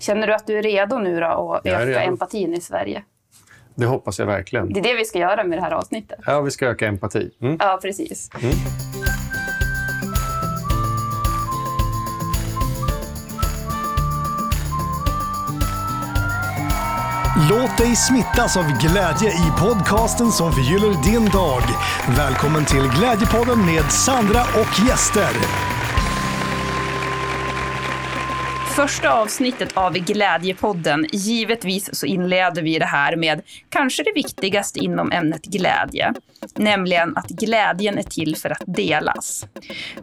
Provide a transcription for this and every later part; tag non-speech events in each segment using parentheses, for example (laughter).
Känner du att du är redo nu då att Jag öka redo. empatin i Sverige? Det hoppas jag verkligen. Det är det vi ska göra med det här avsnittet. Ja, vi ska öka empati. Mm. Ja, precis. Låt dig smittas av glädje i podcasten som förgyller din dag. Välkommen till Glädjepodden med Sandra och gäster. Första avsnittet av Glädjepodden. Givetvis så inleder vi det här med kanske det viktigaste inom ämnet glädje. Nämligen att glädjen är till för att delas.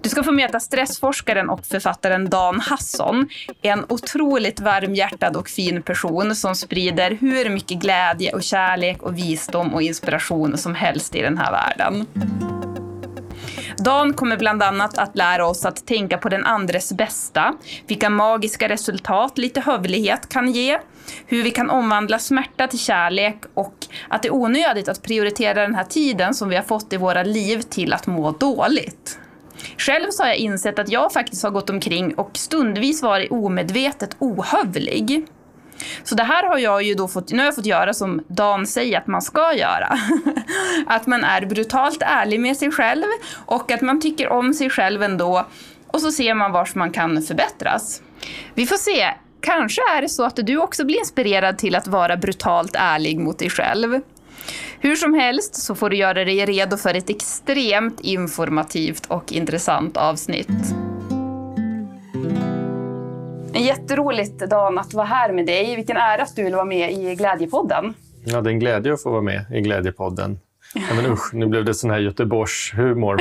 Du ska få möta stressforskaren och författaren Dan Hasson. En otroligt varmhjärtad och fin person som sprider hur mycket glädje och kärlek och visdom och inspiration som helst i den här världen. Dan kommer bland annat att lära oss att tänka på den andres bästa, vilka magiska resultat lite hövlighet kan ge, hur vi kan omvandla smärta till kärlek och att det är onödigt att prioritera den här tiden som vi har fått i våra liv till att må dåligt. Själv så har jag insett att jag faktiskt har gått omkring och stundvis varit omedvetet ohövlig. Så det här har jag ju då fått, nu har jag fått göra som Dan säger att man ska göra. (laughs) Att man är brutalt ärlig med sig själv och att man tycker om sig själv ändå. Och så ser man vars man kan förbättras. Vi får se. Kanske är det så att du också blir inspirerad till att vara brutalt ärlig mot dig själv. Hur som helst så får du göra dig redo för ett extremt informativt och intressant avsnitt. Jätteroligt Dan att vara här med dig. Vilken ära att du vill vara med i Glädjepodden. Ja, det är en glädje att få vara med i Glädjepodden. Ja, men usch, nu blev det sån här Göteborgs-humor.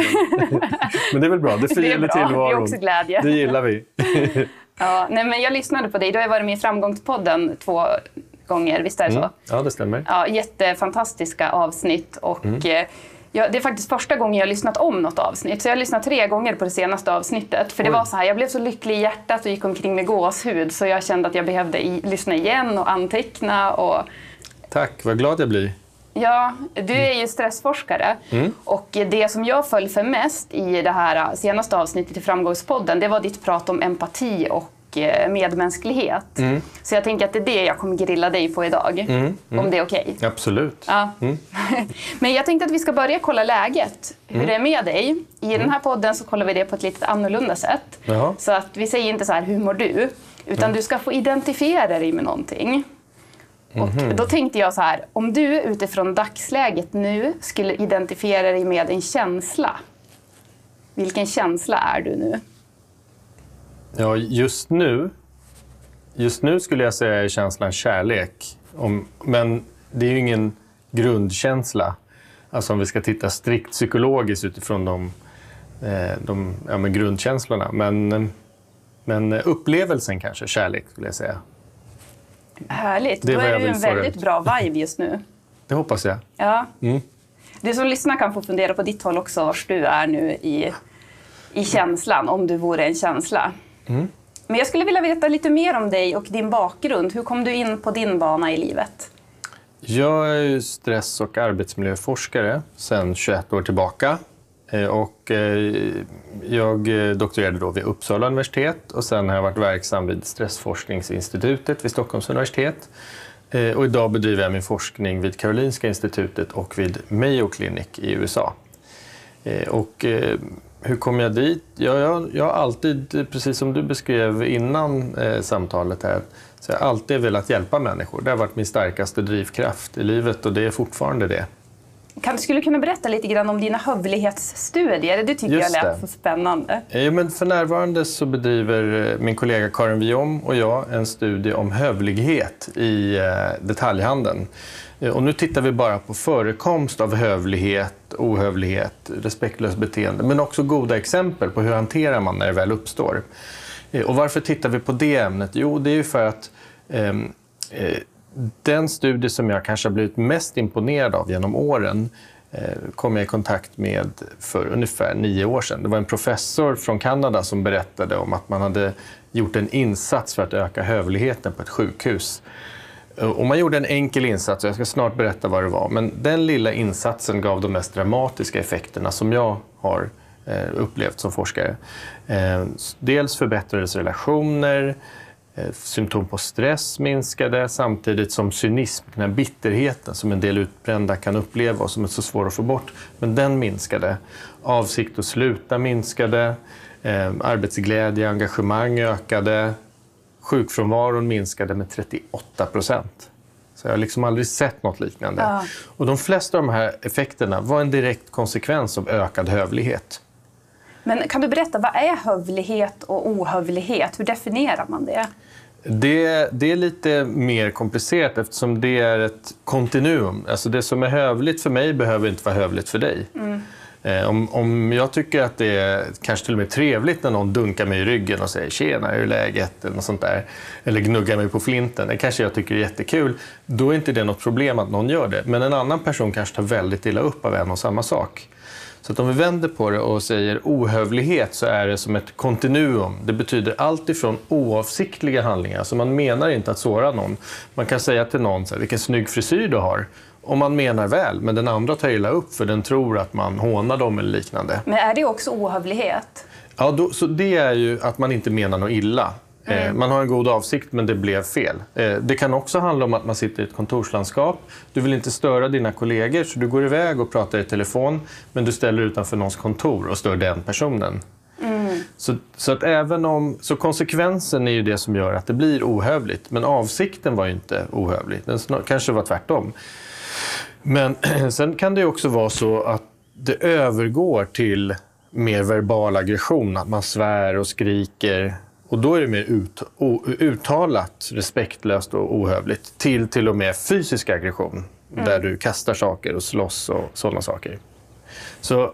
Men, (laughs) men det är väl bra, det förgyller bra, det är tillvaron. också glädje. Det gillar vi. (laughs) Ja, nej, men jag lyssnade på dig. Du har varit med i Framgångspodden två gånger, visst är det så? Mm. Ja, det stämmer. Ja, jättefantastiska avsnitt. Och, Mm. Eh, ja, det är faktiskt första gången jag har lyssnat om något avsnitt. Så jag har lyssnat tre gånger på det senaste avsnittet. För det Oj. var så här, jag blev så lycklig i hjärtat och gick omkring med gåshud. Så jag kände att jag behövde i, lyssna igen och anteckna. Och, Tack, vad glad jag blir. Ja, du är ju stressforskare. Mm. Och det som jag föll för mest i det här senaste avsnittet i Framgångspodden, det var ditt prat om empati och eh, medmänsklighet. Mm. Så jag tänker att det är det jag kommer grilla dig på idag. Om det är okej. Absolut. Ja. (laughs) Men jag tänkte att vi ska börja kolla läget. Hur Mm. det är med dig. I den här podden så kollar vi det på ett lite annorlunda sätt. Jaha. Så att vi säger inte så här, hur mår du? Utan du ska få identifiera dig med någonting. Och Mhm. då tänkte jag så här, om du utifrån dagsläget nu skulle identifiera dig med en känsla. Vilken känsla är du nu? Ja, just nu, just nu skulle jag säga är känslan kärlek. Om, men det är ju ingen grundkänsla. Alltså om vi ska titta strikt psykologiskt utifrån de, eh, de ja, men grundkänslorna. Men, men upplevelsen kanske, kärlek skulle jag säga. Härligt, Det då är du en väldigt bra vibe just nu. Det hoppas jag. Ja. Mm. Du som lyssnar kan få fundera på ditt håll också, vars du är nu i, i känslan, om du vore en känsla. Mm. Men jag skulle vilja veta lite mer om dig och din bakgrund. Hur kom du in på din bana i livet? Jag är ju stress och arbetsmiljöforskare sedan 21 år tillbaka. Eh, och eh, jag eh, doktorerade då vid Uppsala universitet och sen har jag varit verksam vid Stressforskningsinstitutet vid Stockholms universitet. Och idag bedriver jag min forskning vid Karolinska institutet och vid Mayo Clinic i USA. Eh, Och eh, hur kom jag dit? Ja, jag, jag har alltid, precis som du beskrev innan eh, samtalet här, så jag har alltid velat hjälpa människor. Det har varit min starkaste drivkraft i livet och det är fortfarande det. Kan, skulle du kunna berätta lite grann om dina hövlighetsstudier? Det tycker Just jag lät det. så spännande. Eh, Men för närvarande så bedriver min kollega Karin Viom och jag en studie om hövlighet i detaljhandeln. Eh, och nu tittar vi bara på förekomst av hövlighet, ohövlighet, respektlöst beteende, men också goda exempel på hur hanterar man när det väl uppstår. Eh, och varför tittar vi på det ämnet? Jo, det är ju för att ehm, eh, den studie som jag kanske har blivit mest imponerad av genom åren eh, kom jag i kontakt med för ungefär nio år sedan. Det var en professor från Kanada som berättade om att man hade gjort en insats för att öka hövligheten på ett sjukhus. Eh, och man gjorde en enkel insats, och jag ska snart berätta vad det var. Men den lilla insatsen gav de mest dramatiska effekterna som jag har eh, upplevt som forskare. Eh, dels förbättrades relationer, symptom på stress minskade samtidigt som cynism, den här bitterheten som en del utbrända kan uppleva och som är så svår att få bort, men den minskade. Avsikt att sluta minskade, arbetsglädje arbetsglädje, engagemang ökade, sjukfrånvaron minskade med 38 procent. Så jag har liksom aldrig sett något liknande. Ja. Och de flesta av de här effekterna var en direkt konsekvens av ökad hövlighet. Men kan du berätta, vad är hövlighet och ohövlighet? Hur definierar man det? Det, det är lite mer komplicerat eftersom det är ett kontinuum. Alltså det som är hövligt för mig behöver inte vara hövligt för dig. Eh, Eh, om, om jag tycker att det är kanske till och med trevligt när någon dunkar mig i ryggen och säger “tjena, hur är läget?” eller något sånt där. Eller gnuggar mig på flinten. Det kanske jag tycker är jättekul. Då är inte det något problem att någon gör det. Men en annan person kanske tar väldigt illa upp av en och samma sak. Så att om vi vänder på det och säger ohövlighet så är det som ett kontinuum. Det betyder allt ifrån oavsiktliga handlingar, alltså man menar inte att såra någon. Man kan säga till någon så här, “vilken snygg frisyr du har” om man menar väl, men den andra tar illa upp för den tror att man hånar dem eller liknande. Men är det också ohövlighet? Ja, då, så det är ju att man inte menar något illa. Eh, man har en god avsikt, men det blev fel. Eh, det kan också handla om att man sitter i ett kontorslandskap. Du vill inte störa dina kollegor, så du går iväg och pratar i telefon, men du ställer utanför någons kontor och stör den personen. Så, så, att även om, så konsekvensen är ju det som gör att det blir ohövligt, men avsikten var ju inte ohövlig. Den snar, kanske var tvärtom. Men (clears throat) sen kan det också vara så att det övergår till mer verbal aggression, att man svär och skriker. Och då är det mer ut, o, uttalat respektlöst och ohövligt till till och med fysisk aggression, där du kastar saker och slåss och sådana saker. Så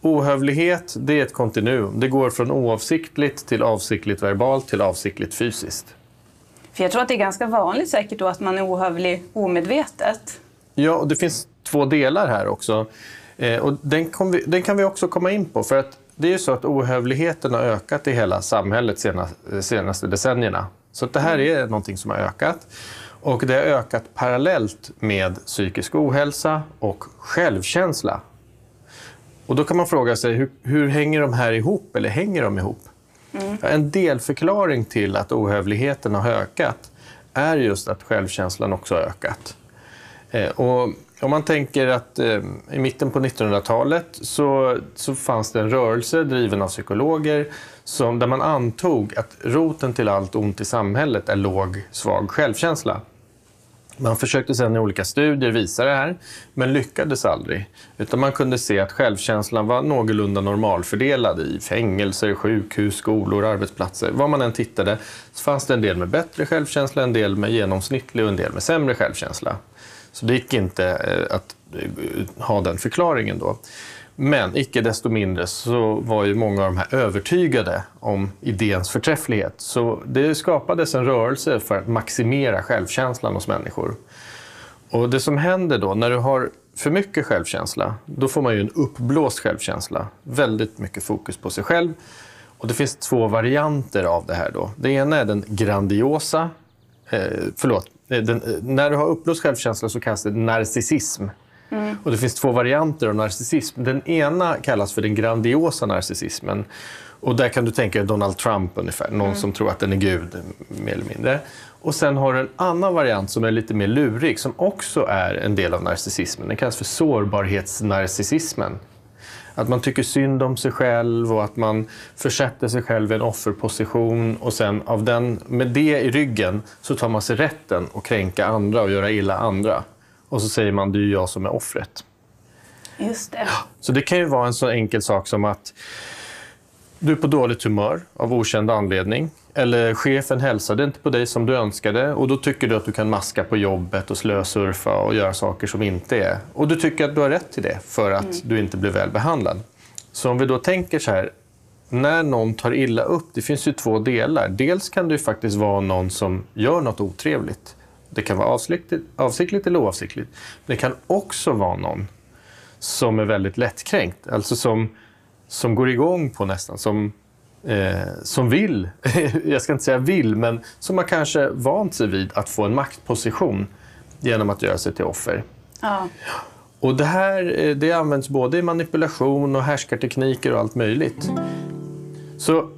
ohövlighet, det är ett kontinuum. Det går från oavsiktligt till avsiktligt verbalt till avsiktligt fysiskt. För jag tror att det är ganska vanligt säkert då att man är ohövlig omedvetet. Ja, och det finns två delar här också. Eh, och den, vi, den kan vi också komma in på. För att det är ju så att ohövligheten har ökat i hela samhället senaste, senaste decennierna. Så att det här är någonting som har ökat. Och det har ökat parallellt med psykisk ohälsa och självkänsla. Och då kan man fråga sig, hur, hur hänger de här ihop? Eller hänger de ihop? Ja, En delförklaring till att ohövligheten har ökat är just att självkänslan också har ökat. Eh, och om man tänker att eh, i mitten på 1900-talet så, så fanns det en rörelse driven av psykologer som, där man antog att roten till allt ont i samhället är låg, svag självkänsla. Man försökte sedan i olika studier visa det här, men lyckades aldrig. Utan man kunde se att självkänslan var någorlunda normalfördelad i fängelser, sjukhus, skolor, arbetsplatser. Var man än tittade så fanns det en del med bättre självkänsla, en del med genomsnittlig och en del med sämre självkänsla. Så det gick inte eh, att eh, ha den förklaringen då. Men icke desto mindre så var ju många av de här övertygade om idéns förträfflighet. Så det skapades en rörelse för att maximera självkänslan hos människor. Och det som händer då, när du har för mycket självkänsla, då får man ju en uppblåst självkänsla. Väldigt mycket fokus på sig själv. Och det finns två varianter av det här då. Det ena är den grandiosa, eh, förlåt, den, eh, när du har uppblåst självkänsla så kallas det narcissism. Och det finns två varianter av narcissism. Den ena kallas för den grandiosa narcissismen. Och där kan du tänka dig Donald Trump ungefär, någon som tror att den är Gud, mer eller mindre. Och sen har du en annan variant som är lite mer lurig, som också är en del av narcissismen. Den kallas för sårbarhetsnarcissismen. Att man tycker synd om sig själv och att man försätter sig själv i en offerposition och sen av den, med det i ryggen så tar man sig rätten att kränka andra och göra illa andra. Och så säger man, det är jag som är offret. Just det. Så det kan ju vara en så enkel sak som att du är på dåligt humör av okänd anledning. Eller chefen hälsade inte på dig som du önskade och då tycker du att du kan maska på jobbet och slösurfa och göra saker som inte är. Och du tycker att du har rätt till det för att du inte blir väl behandlad. Så om vi då tänker så här, när någon tar illa upp, det finns ju två delar. Dels kan det ju faktiskt vara någon som gör något otrevligt. Det kan vara avsiktligt, avsiktligt eller oavsiktligt. Det kan också vara någon som är väldigt lättkränkt. Alltså som, som går igång på nästan, som, eh, som vill, (laughs) jag ska inte säga vill, men som har kanske vant sig vid att få en maktposition genom att göra sig till offer. Ja. Och det här eh, det används både i manipulation och härskartekniker och allt möjligt. Så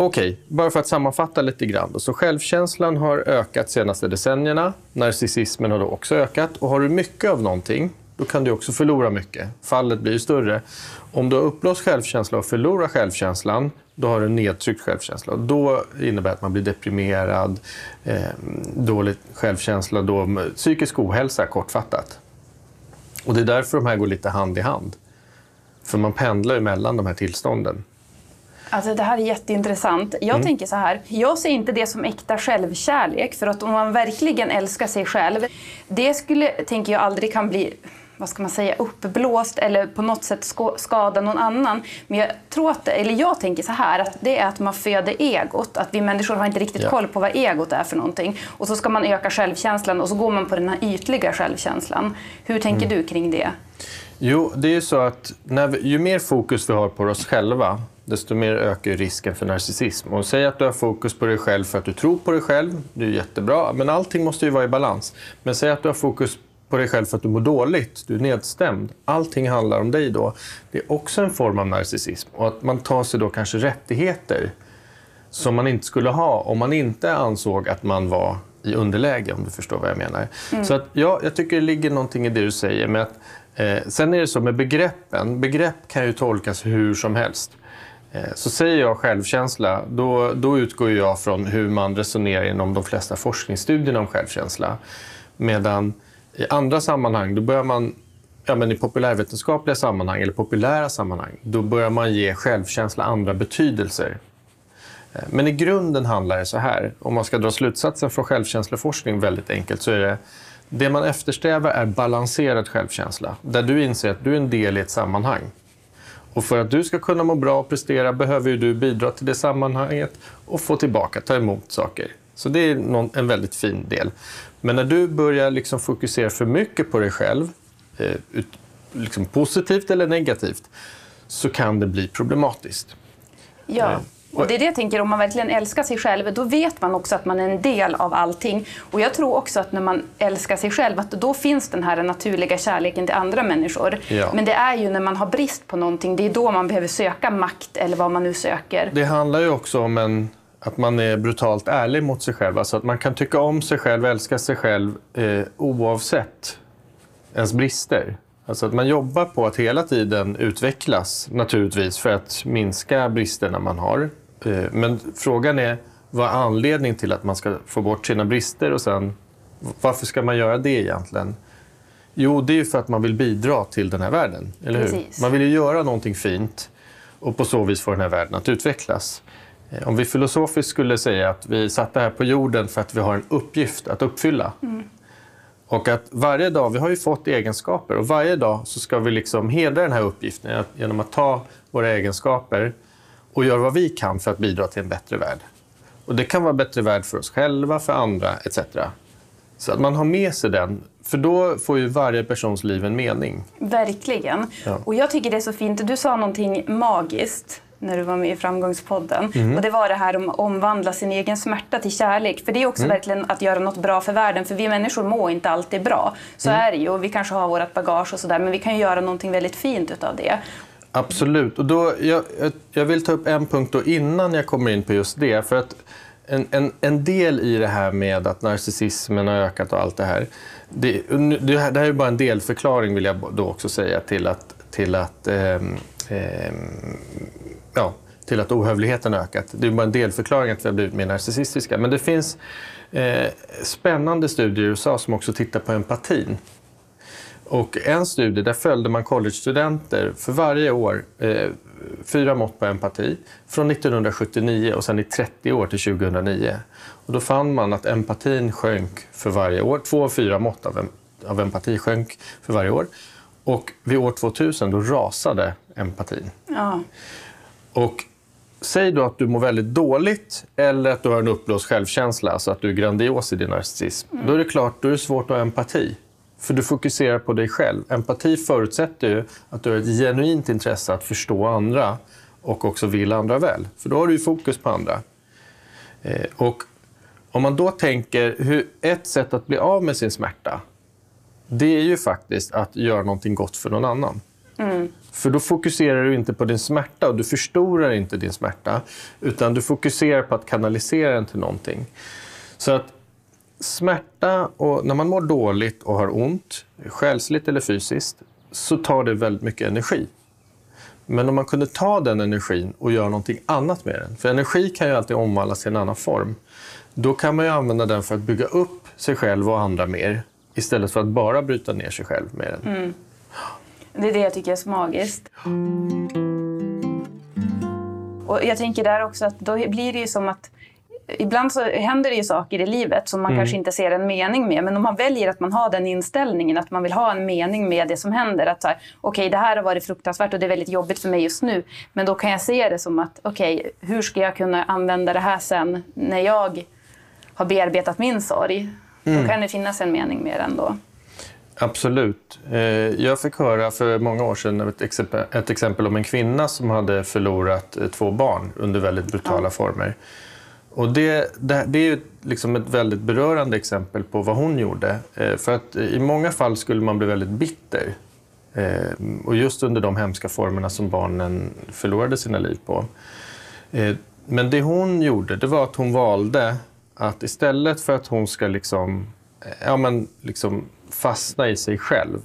Okej, bara för att sammanfatta lite grann. Då. Så självkänslan har ökat de senaste decennierna. Narcissismen har då också ökat. Och har du mycket av någonting, då kan du också förlora mycket. Fallet blir ju större. Om du har uppblåst självkänsla och förlorar självkänslan, då har du nedtryckt självkänsla. Och då innebär det att man blir deprimerad, eh, dålig självkänsla, då, psykisk ohälsa kortfattat. Och det är därför de här går lite hand i hand. För man pendlar ju mellan de här tillstånden. Alltså det här är jätteintressant. Jag Mm. tänker så här, jag ser inte det som äkta självkärlek. För att om man verkligen älskar sig själv, det skulle, tänker jag, aldrig kan bli vad ska man säga, uppblåst eller på något sätt skada någon annan. Men jag tror att, eller jag tänker så här, att det är att man föder egot. Att vi människor har inte riktigt Ja. koll på vad egot är för någonting. Och så ska man öka självkänslan och så går man på den här ytliga självkänslan. Hur tänker Mm. du kring det? Jo, det är ju så att när vi, ju mer fokus vi har på oss själva, desto mer ökar risken för narcissism. Och säg att du har fokus på dig själv för att du tror på dig själv, det är jättebra, men allting måste ju vara i balans. Men säg att du har fokus på dig själv för att du mår dåligt, du är nedstämd. Allting handlar om dig då. Det är också en form av narcissism. Och att man tar sig då kanske rättigheter som man inte skulle ha om man inte ansåg att man var i underläge, om du förstår vad jag menar. Så att, ja, jag tycker det ligger någonting i det du säger. Men att, eh, sen är det så med begreppen. Begrepp kan ju tolkas hur som helst. Eh, så säger jag självkänsla, då, då utgår jag från hur man resonerar inom de flesta forskningsstudierna om självkänsla. Medan i andra sammanhang, då börjar man ja, men i populärvetenskapliga sammanhang eller populära sammanhang, då börjar man ge självkänsla andra betydelser. Eh, men i grunden handlar det så här, om man ska dra slutsatsen från självkänsloforskning väldigt enkelt, så är det det man eftersträvar är balanserad självkänsla, där du inser att du är en del i ett sammanhang. Och för att du ska kunna må bra och prestera behöver ju du bidra till det sammanhanget och få tillbaka, ta emot saker. Så det är en väldigt fin del. Men när du börjar liksom fokusera för mycket på dig själv, eh, ut, liksom positivt eller negativt, så kan det bli problematiskt. Ja. Eh, Och det är det jag tänker, om man verkligen älskar sig själv, då vet man också att man är en del av allting. Och jag tror också att när man älskar sig själv, att då finns den här naturliga kärleken till andra människor. Ja. Men det är ju när man har brist på någonting, det är då man behöver söka makt eller vad man nu söker. Det handlar ju också om en, att man är brutalt ärlig mot sig själv. Alltså att man kan tycka om sig själv, älska sig själv eh, oavsett ens brister. Alltså att man jobbar på att hela tiden utvecklas naturligtvis för att minska bristerna man har. Eh, men frågan är vad är anledningen till att man ska få bort sina brister och sen varför ska man göra det egentligen? Jo, det är ju för att man vill bidra till den här världen, eller hur? Precis. Man vill ju göra någonting fint och på så vis få den här världen att utvecklas. Eh, Om vi filosofiskt skulle säga att vi satt här på jorden för att vi har en uppgift att uppfylla. Och att varje dag, vi har ju fått egenskaper och varje dag så ska vi liksom hedra den här uppgiften genom att ta våra egenskaper och göra vad vi kan för att bidra till en bättre värld. Och det kan vara en bättre värld för oss själva, för andra etc. Så att man har med sig den, för då får ju varje persons liv en mening. Verkligen. Ja. Och jag tycker det är så fint, du sa någonting magiskt när du var med i Framgångspodden. Mm. Och det var det här om att omvandla sin egen smärta till kärlek. För det är också Mm. verkligen att göra något bra för världen. För vi människor mår inte alltid bra. Så Mm. är det ju. Och vi kanske har vårt bagage och sådär. Men vi kan ju göra någonting väldigt fint utav det. Absolut. Och då, jag, jag- vill ta upp en punkt då innan jag kommer in på just det. För att en, en, en del i det här med att narcissismen har ökat och allt det här. Det, det här det här är bara en delförklaring vill jag då också säga till att, till att, ehm, ja, till att ohövligheten har ökat. Det är bara en delförklaring att vi har blivit mer narcissistiska. Men det finns eh, spännande studier i USA som också tittar på empatin. Och en studie, där följde man collegestudenter för varje år, eh, fyra mått på empati, från 1979 och sen i 30 år till 2009. Och då fann man att empatin sjönk för varje år. Två av fyra mått av, em- av empati sjönk för varje år. Och vid år 2000 då rasade empatin. Ja. Och säg då att du mår väldigt dåligt eller att du har en uppblåst självkänsla, alltså att du är grandios i din narcissism. Då är det klart, då är det svårt att ha empati. För du fokuserar på dig själv. Empati förutsätter ju att du har ett genuint intresse att förstå andra och också vill andra väl. För då har du ju fokus på andra. Eh, och om man då tänker, hur, ett sätt att bli av med sin smärta, det är ju faktiskt att göra någonting gott för någon annan. Mm. För då fokuserar du inte på din smärta och du förstorar inte din smärta. Utan du fokuserar på att kanalisera den till någonting. Så att smärta, och när man mår dåligt och har ont, själsligt eller fysiskt, så tar det väldigt mycket energi. Men om man kunde ta den energin och göra någonting annat med den, för energi kan ju alltid omvandlas till en annan form, då kan man ju använda den för att bygga upp sig själv och andra mer, istället för att bara bryta ner sig själv med den. Mm. Det är det jag tycker är så magiskt. Och jag tänker där också att då blir det ju som att Ibland så händer det ju saker i livet som man kanske inte ser en mening med. Men om man väljer att man har den inställningen, att man vill ha en mening med det som händer. Att okej, det här har varit fruktansvärt och det är väldigt jobbigt för mig just nu. Men då kan jag se det som att, okej, hur ska jag kunna använda det här sen när jag har bearbetat min sorg? Då kan det finnas en mening med den då. Absolut. Eh, Jag fick höra för många år sedan ett exempel, ett exempel om en kvinna som hade förlorat eh, två barn under väldigt brutala former. Och det, det, det är liksom ett väldigt berörande exempel på vad hon gjorde. Eh, För att i många fall skulle man bli väldigt bitter. Och just under de hemska formerna som barnen förlorade sina liv på. Men det hon gjorde, det var att hon valde att istället för att hon ska liksom, ja, men liksom fastna i sig själv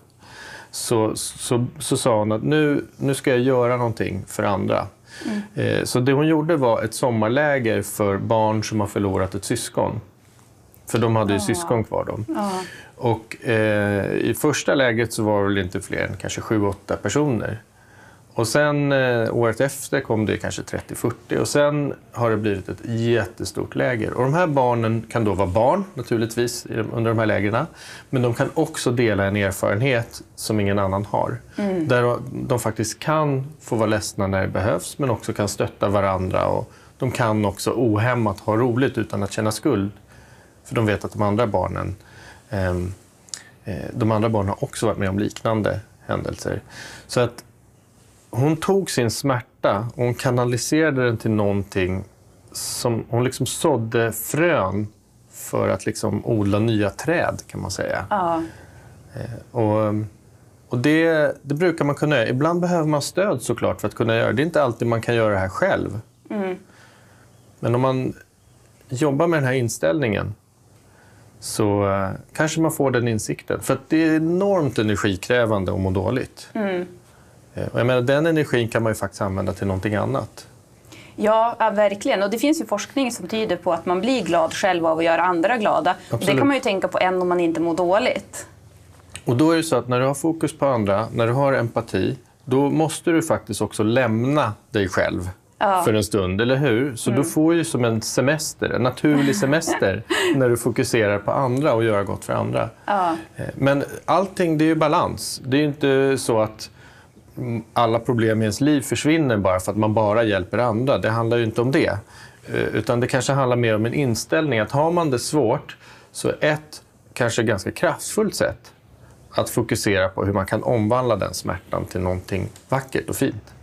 så, så, så sa hon att nu, nu ska jag göra någonting för andra. Eh, Så det hon gjorde var ett sommarläger för barn som har förlorat ett syskon. För de hade ju syskon kvar. Dem. Och, eh, I första lägret så var det väl inte fler än kanske 7-8 personer. Och sen eh, året efter kom det kanske 30-40 och sen har det blivit ett jättestort läger. Och de här barnen kan då vara barn naturligtvis under de här lägren. Men de kan också dela en erfarenhet som ingen annan har. Där de faktiskt kan få vara ledsna när det behövs men också kan stötta varandra. Och de kan också ohämmat ha roligt utan att känna skuld. För de vet att de andra barnen ehm, eh, de andra barnen har också varit med om liknande händelser. Så att hon tog sin smärta och hon kanaliserade den till någonting som hon liksom sådde frön för att liksom odla nya träd kan man säga. Ja. Och, och det, det brukar man kunna göra. Ibland behöver man stöd såklart för att kunna göra det. Det är inte alltid man kan göra det här själv. Men om man jobbar med den här inställningen så eh, kanske man får den insikten. För det är enormt energikrävande att må dåligt. Eh, Och jag menar, den energin kan man ju faktiskt använda till någonting annat. Ja, ja, verkligen. Och det finns ju forskning som tyder på att man blir glad själv av att göra andra glada. Det kan man ju tänka på än om man inte mår dåligt. Och då är det så att när du har fokus på andra, när du har empati, då måste du faktiskt också lämna dig själv för en stund, eller hur? Så du får ju som en semester, en naturlig semester, (laughs) när du fokuserar på andra och gör gott för andra. Ja. Eh, Men allting, det är ju balans. Det är ju inte så att mm, alla problem i ens liv försvinner bara för att man bara hjälper andra. Det handlar ju inte om det. Eh, Utan det kanske handlar mer om en inställning. Att har man det svårt, så ett kanske ganska kraftfullt sätt att fokusera på hur man kan omvandla den smärtan till någonting vackert och fint.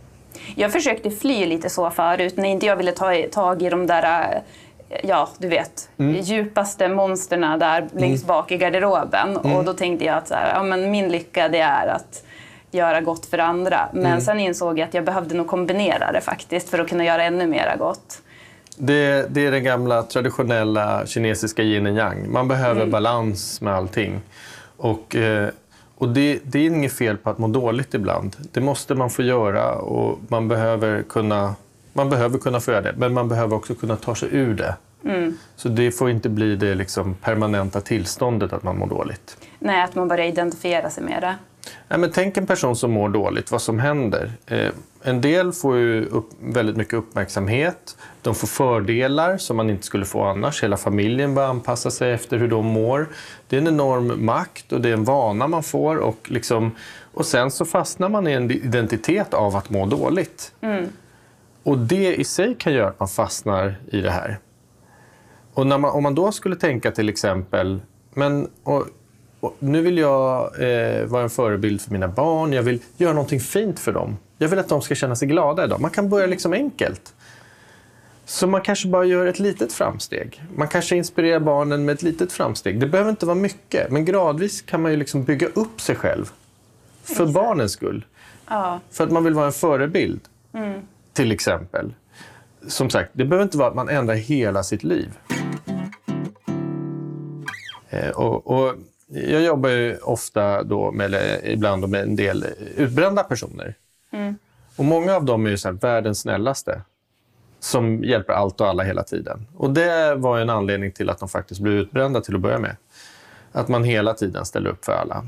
Jag försökte fly lite så förut när inte jag ville ta tag i de där, eh, ja du vet, djupaste monsterna där längst bak i garderoben. Och då tänkte jag att så här, ja, men min lycka det är att göra gott för andra. Men sen insåg jag att jag behövde nog kombinera det faktiskt för att kunna göra ännu mera gott. Det, det är den gamla traditionella kinesiska yin och yang. Man behöver balans med allting. Och, eh, och det, det är inget fel på att må dåligt ibland. Det måste man få göra och man behöver kunna, man behöver kunna få göra det. Men man behöver också kunna ta sig ur det. Så det får inte bli det liksom permanenta tillståndet att man mår dåligt. Nej, att man börjar identifiera sig med det. Nej, men tänk en person som mår dåligt, vad som händer. Eh, en del får ju upp, väldigt mycket uppmärksamhet. De får fördelar som man inte skulle få annars. Hela familjen börjar anpassa sig efter hur de mår. Det är en enorm makt och det är en vana man får. Och, liksom, och sen så fastnar man i en identitet av att må dåligt. Och det i sig kan göra att man fastnar i det här. Och man, om man då skulle tänka till exempel, men och, och nu vill jag eh, vara en förebild för mina barn, jag vill göra någonting fint för dem. Jag vill att de ska känna sig glada idag. Man kan börja liksom enkelt. Så man kanske bara gör ett litet framsteg. Man kanske inspirerar barnen med ett litet framsteg. Det behöver inte vara mycket, men gradvis kan man ju liksom bygga upp sig själv För barnens skull. Ja. För att man vill vara en förebild. Till exempel. Som sagt, det behöver inte vara att man ändrar hela sitt liv. Eh, och, och jag jobbar ju ofta då med, eller ibland med en del utbrända personer. Och många av dem är ju så världens snällaste. Som hjälper allt och alla hela tiden. Och det var en anledning till att de faktiskt blev utbrända till att börja med. Att man hela tiden ställer upp för alla.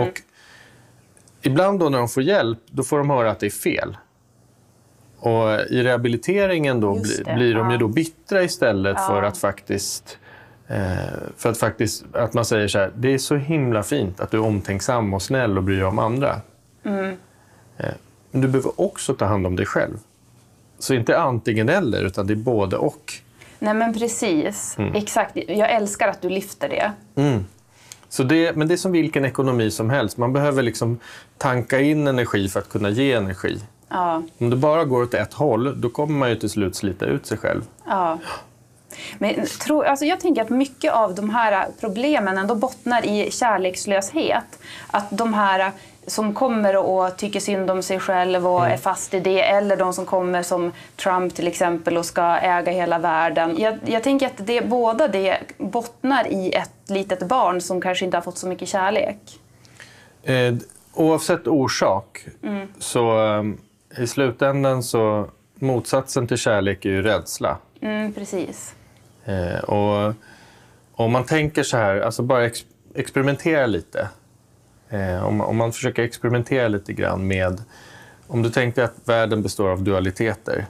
Och ibland då när de får hjälp, då får de höra att det är fel. Och i rehabiliteringen då bli, blir de ju då bittra istället för Ja. att faktiskt för att faktiskt att man säger så här, det är så himla fint att du är omtänksam och snäll och bryr dig om andra. Mm. Eh, men du behöver också ta hand om dig själv. Så inte antingen eller, utan det är både och. Nej men precis. Mm. Exakt. Jag älskar att du lyfter det. Så det, men det är som vilken ekonomi som helst. Man behöver liksom tanka in energi för att kunna ge energi. Ja. Om det bara går åt ett håll, då kommer man ju till slut slita ut sig själv. Ja. Men tro, alltså jag tänker att mycket av de här problemen ändå bottnar i kärlekslöshet. Att de här som kommer och tycker synd om sig själv och är fast i det, eller de som kommer som Trump till exempel och ska äga hela världen. Jag, jag tänker att det, båda det bottnar i ett litet barn som kanske inte har fått så mycket kärlek. Eh, oavsett orsak, så eh, i slutändan så motsatsen till kärlek är ju rädsla. Mm, precis. Eh, och om man tänker så här, alltså bara ex- experimentera lite. Eh, om, om man försöker experimentera lite grann med... Om du tänker att världen består av dualiteter.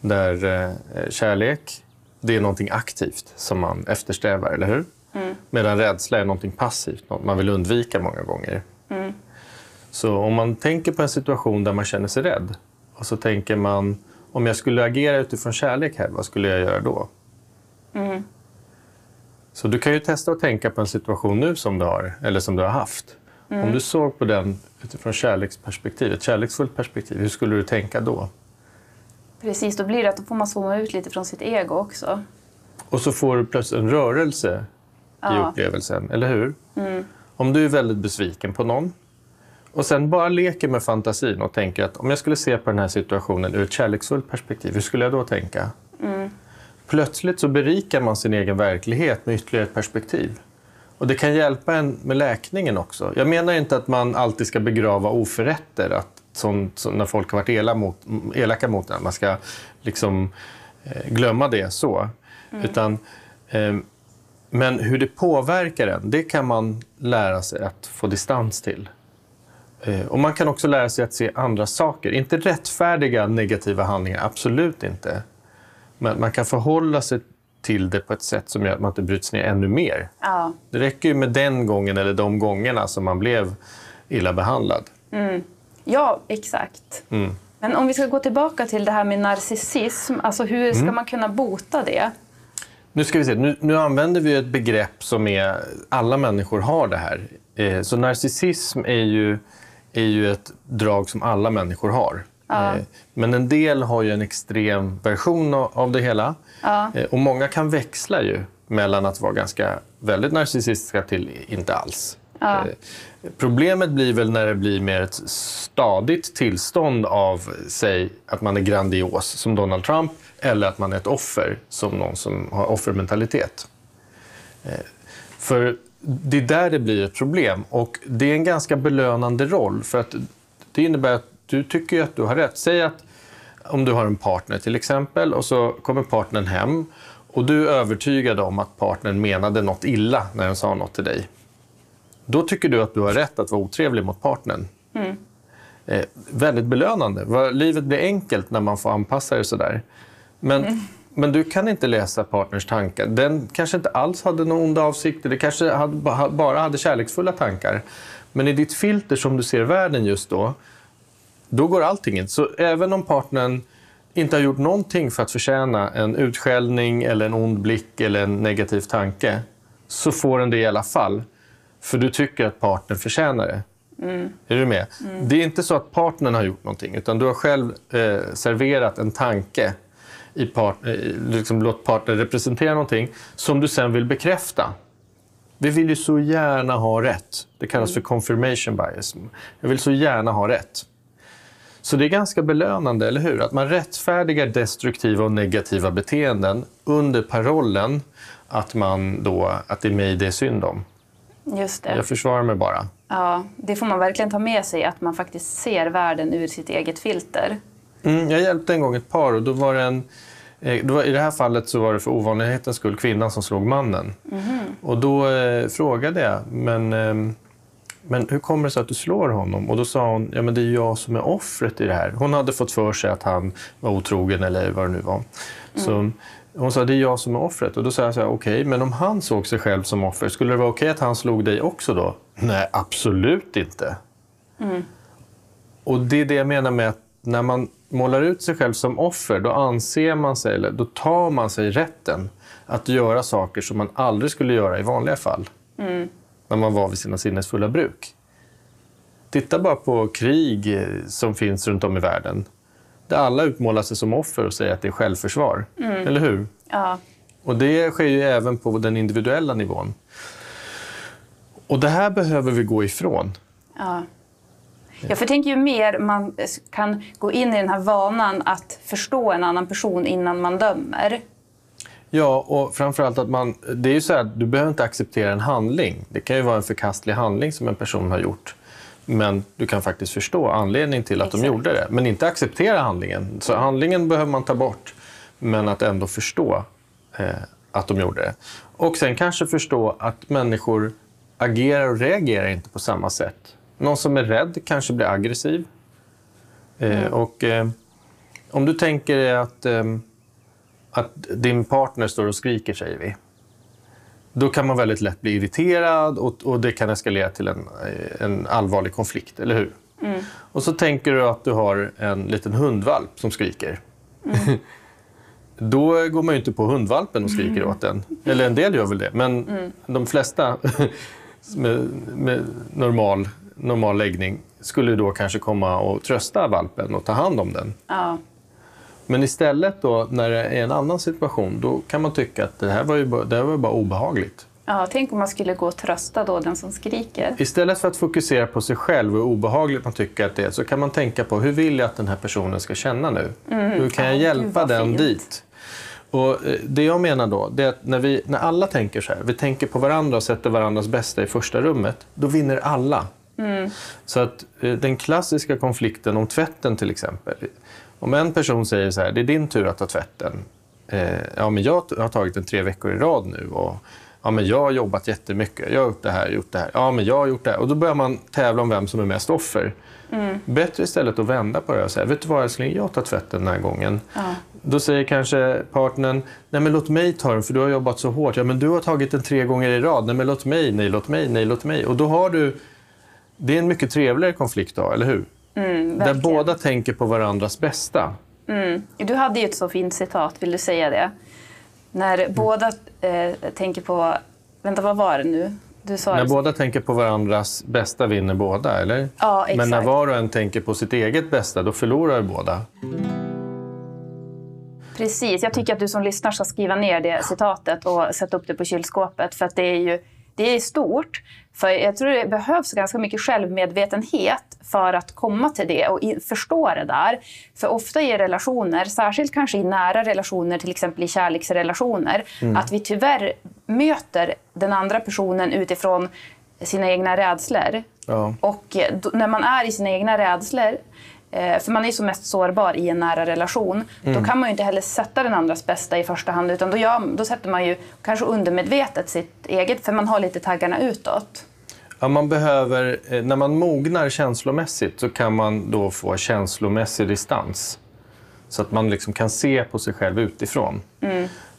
Där eh, kärlek, det är någonting aktivt som man eftersträvar, eller hur? Medan rädsla är någonting passivt, något man vill undvika många gånger. Så om man tänker på en situation där man känner sig rädd och så tänker man om jag skulle agera utifrån kärlek här, vad skulle jag göra då? Så du kan ju testa att tänka på en situation nu som du har, eller som du har haft. Om du såg på den utifrån kärleksperspektiv, ett kärleksfullt perspektiv, hur skulle du tänka då? Precis, då blir det att då får man zooma ut lite från sitt ego också. Och så får du plötsligt en rörelse i Ja. upplevelsen, eller hur? Om du är väldigt besviken på någon och sen bara leker med fantasin och tänker att om jag skulle se på den här situationen ur ett kärleksfullt perspektiv, hur skulle jag då tänka? Plötsligt så berikar man sin egen verklighet med ytterligare ett perspektiv. Och det kan hjälpa en med läkningen också. Jag menar inte att man alltid ska begrava oförrätter, att sånt, så när folk har varit ela mot, elaka mot en, man ska liksom eh, glömma det så. Utan, eh, men hur det påverkar en, det kan man lära sig att få distans till. Eh, och man kan också lära sig att se andra saker. Inte rättfärdiga negativa handlingar, absolut inte. Men man kan förhålla sig till det på ett sätt som gör att man inte bryts ner ännu mer. Ja. Det räcker ju med den gången eller de gångerna som man blev illa behandlad. Ja, exakt. Men om vi ska gå tillbaka till det här med narcissism, alltså hur ska man kunna bota det? Nu ska vi se, nu, nu använder vi ett begrepp som är, alla människor har det här. Eh, så narcissism är ju, är ju ett drag som alla människor har. Eh, men en del har ju en extrem version av, det hela. Eh, och många kan växla ju mellan att vara ganska väldigt narcissistiska till inte alls. Eh, Problemet blir väl när det blir mer ett stadigt tillstånd av, säg, att man är grandios som Donald Trump eller att man är ett offer som någon som har offermentalitet. För det är där det blir ett problem och det är en ganska belönande roll för att det innebär att du tycker ju att du har rätt. Säg att om du har en partner till exempel och så kommer partnern hem och du är övertygad om att partnern menade något illa när den sa något till dig. Då tycker du att du har rätt att vara otrevlig mot partnern. Eh, väldigt belönande. Livet blir enkelt när man får anpassa det sådär. Men, men du kan inte läsa partners tankar. Den kanske inte alls hade några onda avsikter. Det kanske hade, ba- bara hade kärleksfulla tankar. Men i ditt filter som du ser världen just då, då går allting in. Så även om partnern inte har gjort någonting för att förtjäna en utskällning eller en ond blick eller en negativ tanke, så får den det i alla fall. För du tycker att partnern förtjänar det. Är du med? Det är inte så att partnern har gjort någonting, utan du har själv eh, serverat en tanke i part, eh, liksom låt partnern representera någonting som du sen vill bekräfta. Vi vill ju så gärna ha rätt. Det kallas för confirmation bias. Jag vill så gärna ha rätt. Så det är ganska belönande, eller hur? Att man rättfärdigar destruktiva och negativa beteenden under parollen att, man då, att det är mig det är synd om. Just det. Jag försvarar mig bara. Ja, det får man verkligen ta med sig, att man faktiskt ser världen ur sitt eget filter. Mm, jag hjälpte en gång ett par och då var det en eh, var, I det här fallet så var det för ovanlighetens skull kvinnan som slog mannen. Och då eh, frågade jag, men, eh, men hur kommer det sig att du slår honom? Och då sa hon, ja men det är jag som är offret i det här. Hon hade fått för sig att han var otrogen eller vad det nu var. Så hon sa, det är jag som är offret. Och då sa jag så här, okej, men om han såg sig själv som offer, skulle det vara okej att han slog dig också då? Nej, absolut inte. Och det är det jag menar med att när man målar ut sig själv som offer, då anser man sig, eller då tar man sig rätten att göra saker som man aldrig skulle göra i vanliga fall. När man var vid sina sinnesfulla bruk. Titta bara på krig eh, som finns runt om i världen. Där alla utmålar sig som offer och säger att det är självförsvar. Eller hur? Ja, Och det sker ju även på den individuella nivån. Och det här behöver vi gå ifrån. ja. Jag tänker ju mer man kan gå in i den här vanan att förstå en annan person innan man dömer. Ja, och framförallt att man... Det är ju så här, du behöver inte acceptera en handling. Det kan ju vara en förkastlig handling som en person har gjort. Men du kan faktiskt förstå anledningen till att de Exakt. gjorde det. Men inte acceptera handlingen. Så handlingen behöver man ta bort. Men att ändå förstå eh, att de gjorde det. Och sen kanske förstå att människor agerar och reagerar inte på samma sätt. Någon som är rädd kanske blir aggressiv. Eh, och eh, om du tänker dig att, eh, att din partner står och skriker, säger vi. Då kan man väldigt lätt bli irriterad och, och det kan eskalera till en, en allvarlig konflikt, eller hur? Och så tänker du att du har en liten hundvalp som skriker. (laughs) Då går man ju inte på hundvalpen och skriker åt den. Eller en del gör väl det, men de flesta (laughs) med, med normal, normal läggning skulle då kanske komma och trösta valpen och ta hand om den. Ja, Men istället då, när det är en annan situation, då kan man tycka att det här var ju bara, det här var bara obehagligt. ja, tänk om man skulle gå och trösta då den som skriker. Istället för att fokusera på sig själv och hur obehagligt man tycker att det är, så kan man tänka på hur vill jag att den här personen ska känna nu? Hur kan jag Ja, hjälpa den fint. dit? Och eh, det jag menar då, det är att när, vi, när alla tänker så här, vi tänker på varandra och sätter varandras bästa i första rummet, då vinner alla. Så att eh, den klassiska konflikten om tvätten till exempel. Om en person säger så här, det är din tur att ta tvätten. Eh, ja, men jag har tagit den tre veckor i rad nu. Och, ja, men jag har jobbat jättemycket. Jag har gjort det här, gjort det här. Ja, men jag har gjort det här. Och då börjar man tävla om vem som är mest offer. Bättre istället att vända på det och säga, vet du vad älskling, jag tar tvätten den här gången. Då säger kanske partnern, nej men låt mig ta den för du har jobbat så hårt. Ja men du har tagit den tre gånger i rad. Nej men låt mig, nej låt mig, nej låt mig. Och då har du, det är en mycket trevligare konflikt då, eller hur? Där Mm, verkligen. båda tänker på varandras bästa. Du hade ju ett så fint citat, vill du säga det? När Mm. båda eh, tänker på... Vänta, vad var det nu? Du sa När det. båda tänker på varandras bästa vinner båda, eller? Ja, Men när exakt. var och en tänker på sitt eget bästa, då förlorar båda. Precis. Jag tycker att du som lyssnar ska skriva ner det citatet och sätta upp det på kylskåpet. För att det är ju det är stort. För jag tror det behövs ganska mycket självmedvetenhet för att komma till det och förstå det där. För ofta i relationer, särskilt kanske i nära relationer, till exempel i kärleksrelationer, att vi tyvärr möter den andra personen utifrån sina egna rädslor. Ja. Och när man är i sina egna rädslor, för man är ju som mest sårbar i en nära relation, då kan man ju inte heller sätta den andras bästa i första hand, utan då, gör, då sätter man ju kanske undermedvetet sitt eget, för man har lite taggarna utåt. Ja, man behöver, eh, när man mognar känslomässigt så kan man då få känslomässig distans. Så att man liksom kan se på sig själv utifrån.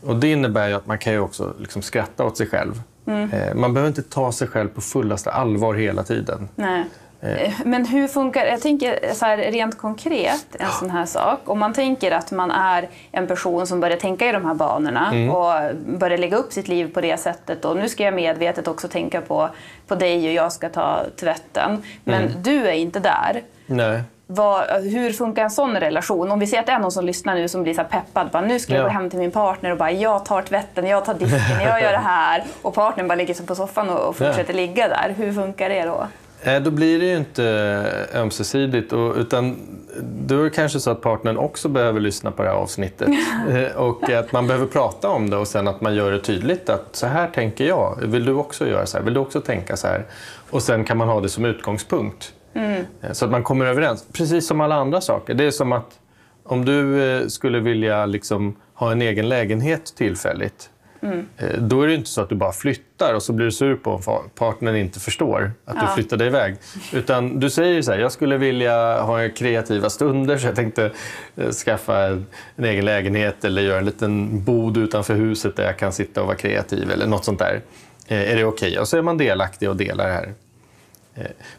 Och Det innebär att man kan ju också liksom skratta åt sig själv. Eh, Man behöver inte ta sig själv på fullaste allvar hela tiden. Nej. Eh, Men hur funkar Jag tänker så här, rent konkret, en sån här sak. Om man tänker att man är en person som börjar tänka i de här banorna och börjar lägga upp sitt liv på det sättet. Och nu ska jag medvetet också tänka på, på dig och jag ska ta tvätten. Men du är inte där. Nej. vad, hur funkar en sån relation? Om vi ser att det är någon som lyssnar nu som blir så peppad. Bara, nu ska jag Ja. gå hem till min partner och bara jag tar tvätten, jag tar disken, jag gör det här. Och partnern bara ligger så på soffan och, och fortsätter ligga där. Hur funkar det då? Eh, Då blir det ju inte ömsesidigt. Och, utan då är det kanske så att partnern också behöver lyssna på det här avsnittet. (laughs) Eh, och att man behöver prata om det och sen att man gör det tydligt att så här tänker jag. Vill du också göra så här? Vill du också tänka så här? Och sen kan man ha det som utgångspunkt. Eh, Så att man kommer överens. Precis som alla andra saker. Det är som att om du eh, skulle vilja liksom ha en egen lägenhet tillfälligt Eh, Då är det inte så att du bara flyttar och så blir du sur på om partnern inte förstår att du Ja. flyttade iväg. Utan du säger så här, jag skulle vilja ha kreativa stunder så jag tänkte eh, skaffa en, en egen lägenhet eller göra en liten bod utanför huset där jag kan sitta och vara kreativ eller något sånt där. Eh, Är det okej? Och så är man delaktig och delar det här.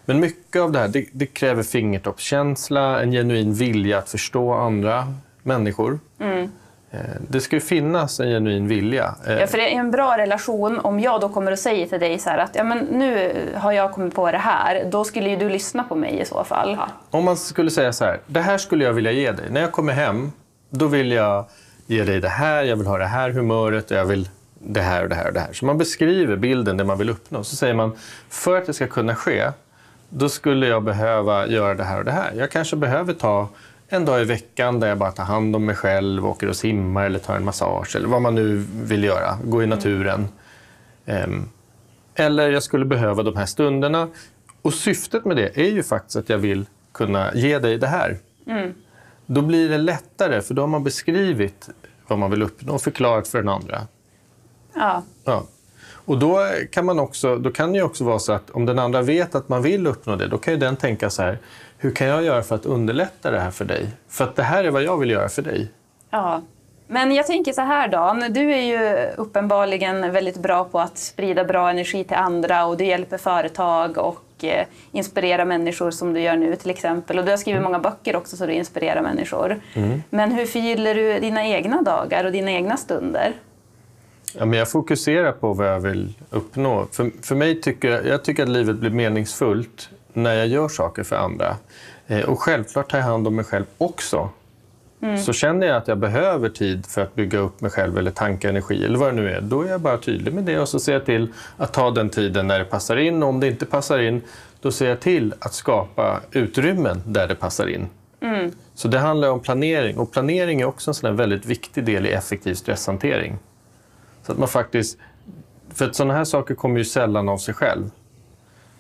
Men mycket av det här det, det kräver fingertoppskänsla, en genuin vilja att förstå andra människor. Eh, Det ska ju finnas en genuin vilja. Eh, Ja, för det är en bra relation om jag då kommer och säger till dig så här att ja, men nu har jag kommit på det här. Då skulle ju du lyssna på mig i så fall. Om man skulle säga så här, det här skulle jag vilja ge dig. När jag kommer hem, då vill jag ge dig det här, jag vill ha det här humöret och jag vill det här och det här och det här. Så man beskriver bilden, det man vill uppnå. Så säger man, för att det ska kunna ske, då skulle jag behöva göra det här och det här. Jag kanske behöver ta en dag i veckan där jag bara tar hand om mig själv, åker och simmar eller tar en massage eller vad man nu vill göra. Gå i naturen. Ehm, eller jag skulle behöva de här stunderna. Och syftet med det är ju faktiskt att jag vill kunna ge dig det här. Då blir det lättare, för då har man beskrivit vad man vill uppnå och förklarat för den andra. Ja. Ja. Och då kan, man också, då kan det ju också vara så att om den andra vet att man vill uppnå det, då kan ju den tänka så här, hur kan jag göra för att underlätta det här för dig? För att det här är vad jag vill göra för dig. Ja. Men jag tänker så här Dan, du är ju uppenbarligen väldigt bra på att sprida bra energi till andra och du hjälper företag och eh, inspirerar människor som du gör nu till exempel. Och du har skrivit många böcker också så du inspirerar människor. Men hur förgyller du dina egna dagar och dina egna stunder? Ja, men jag fokuserar på vad jag vill uppnå. För, för mig tycker jag tycker att livet blir meningsfullt när jag gör saker för andra. Eh, och självklart tar jag hand om mig själv också. Så känner jag att jag behöver tid för att bygga upp mig själv eller tanka energi eller vad det nu är, då är jag bara tydlig med det och så ser jag till att ta den tiden när det passar in. Och om det inte passar in, då ser jag till att skapa utrymmen där det passar in. Så det handlar om planering och planering är också en sån väldigt viktig del i effektiv stresshantering. Så att man faktiskt, för att sådana här saker kommer ju sällan av sig själv.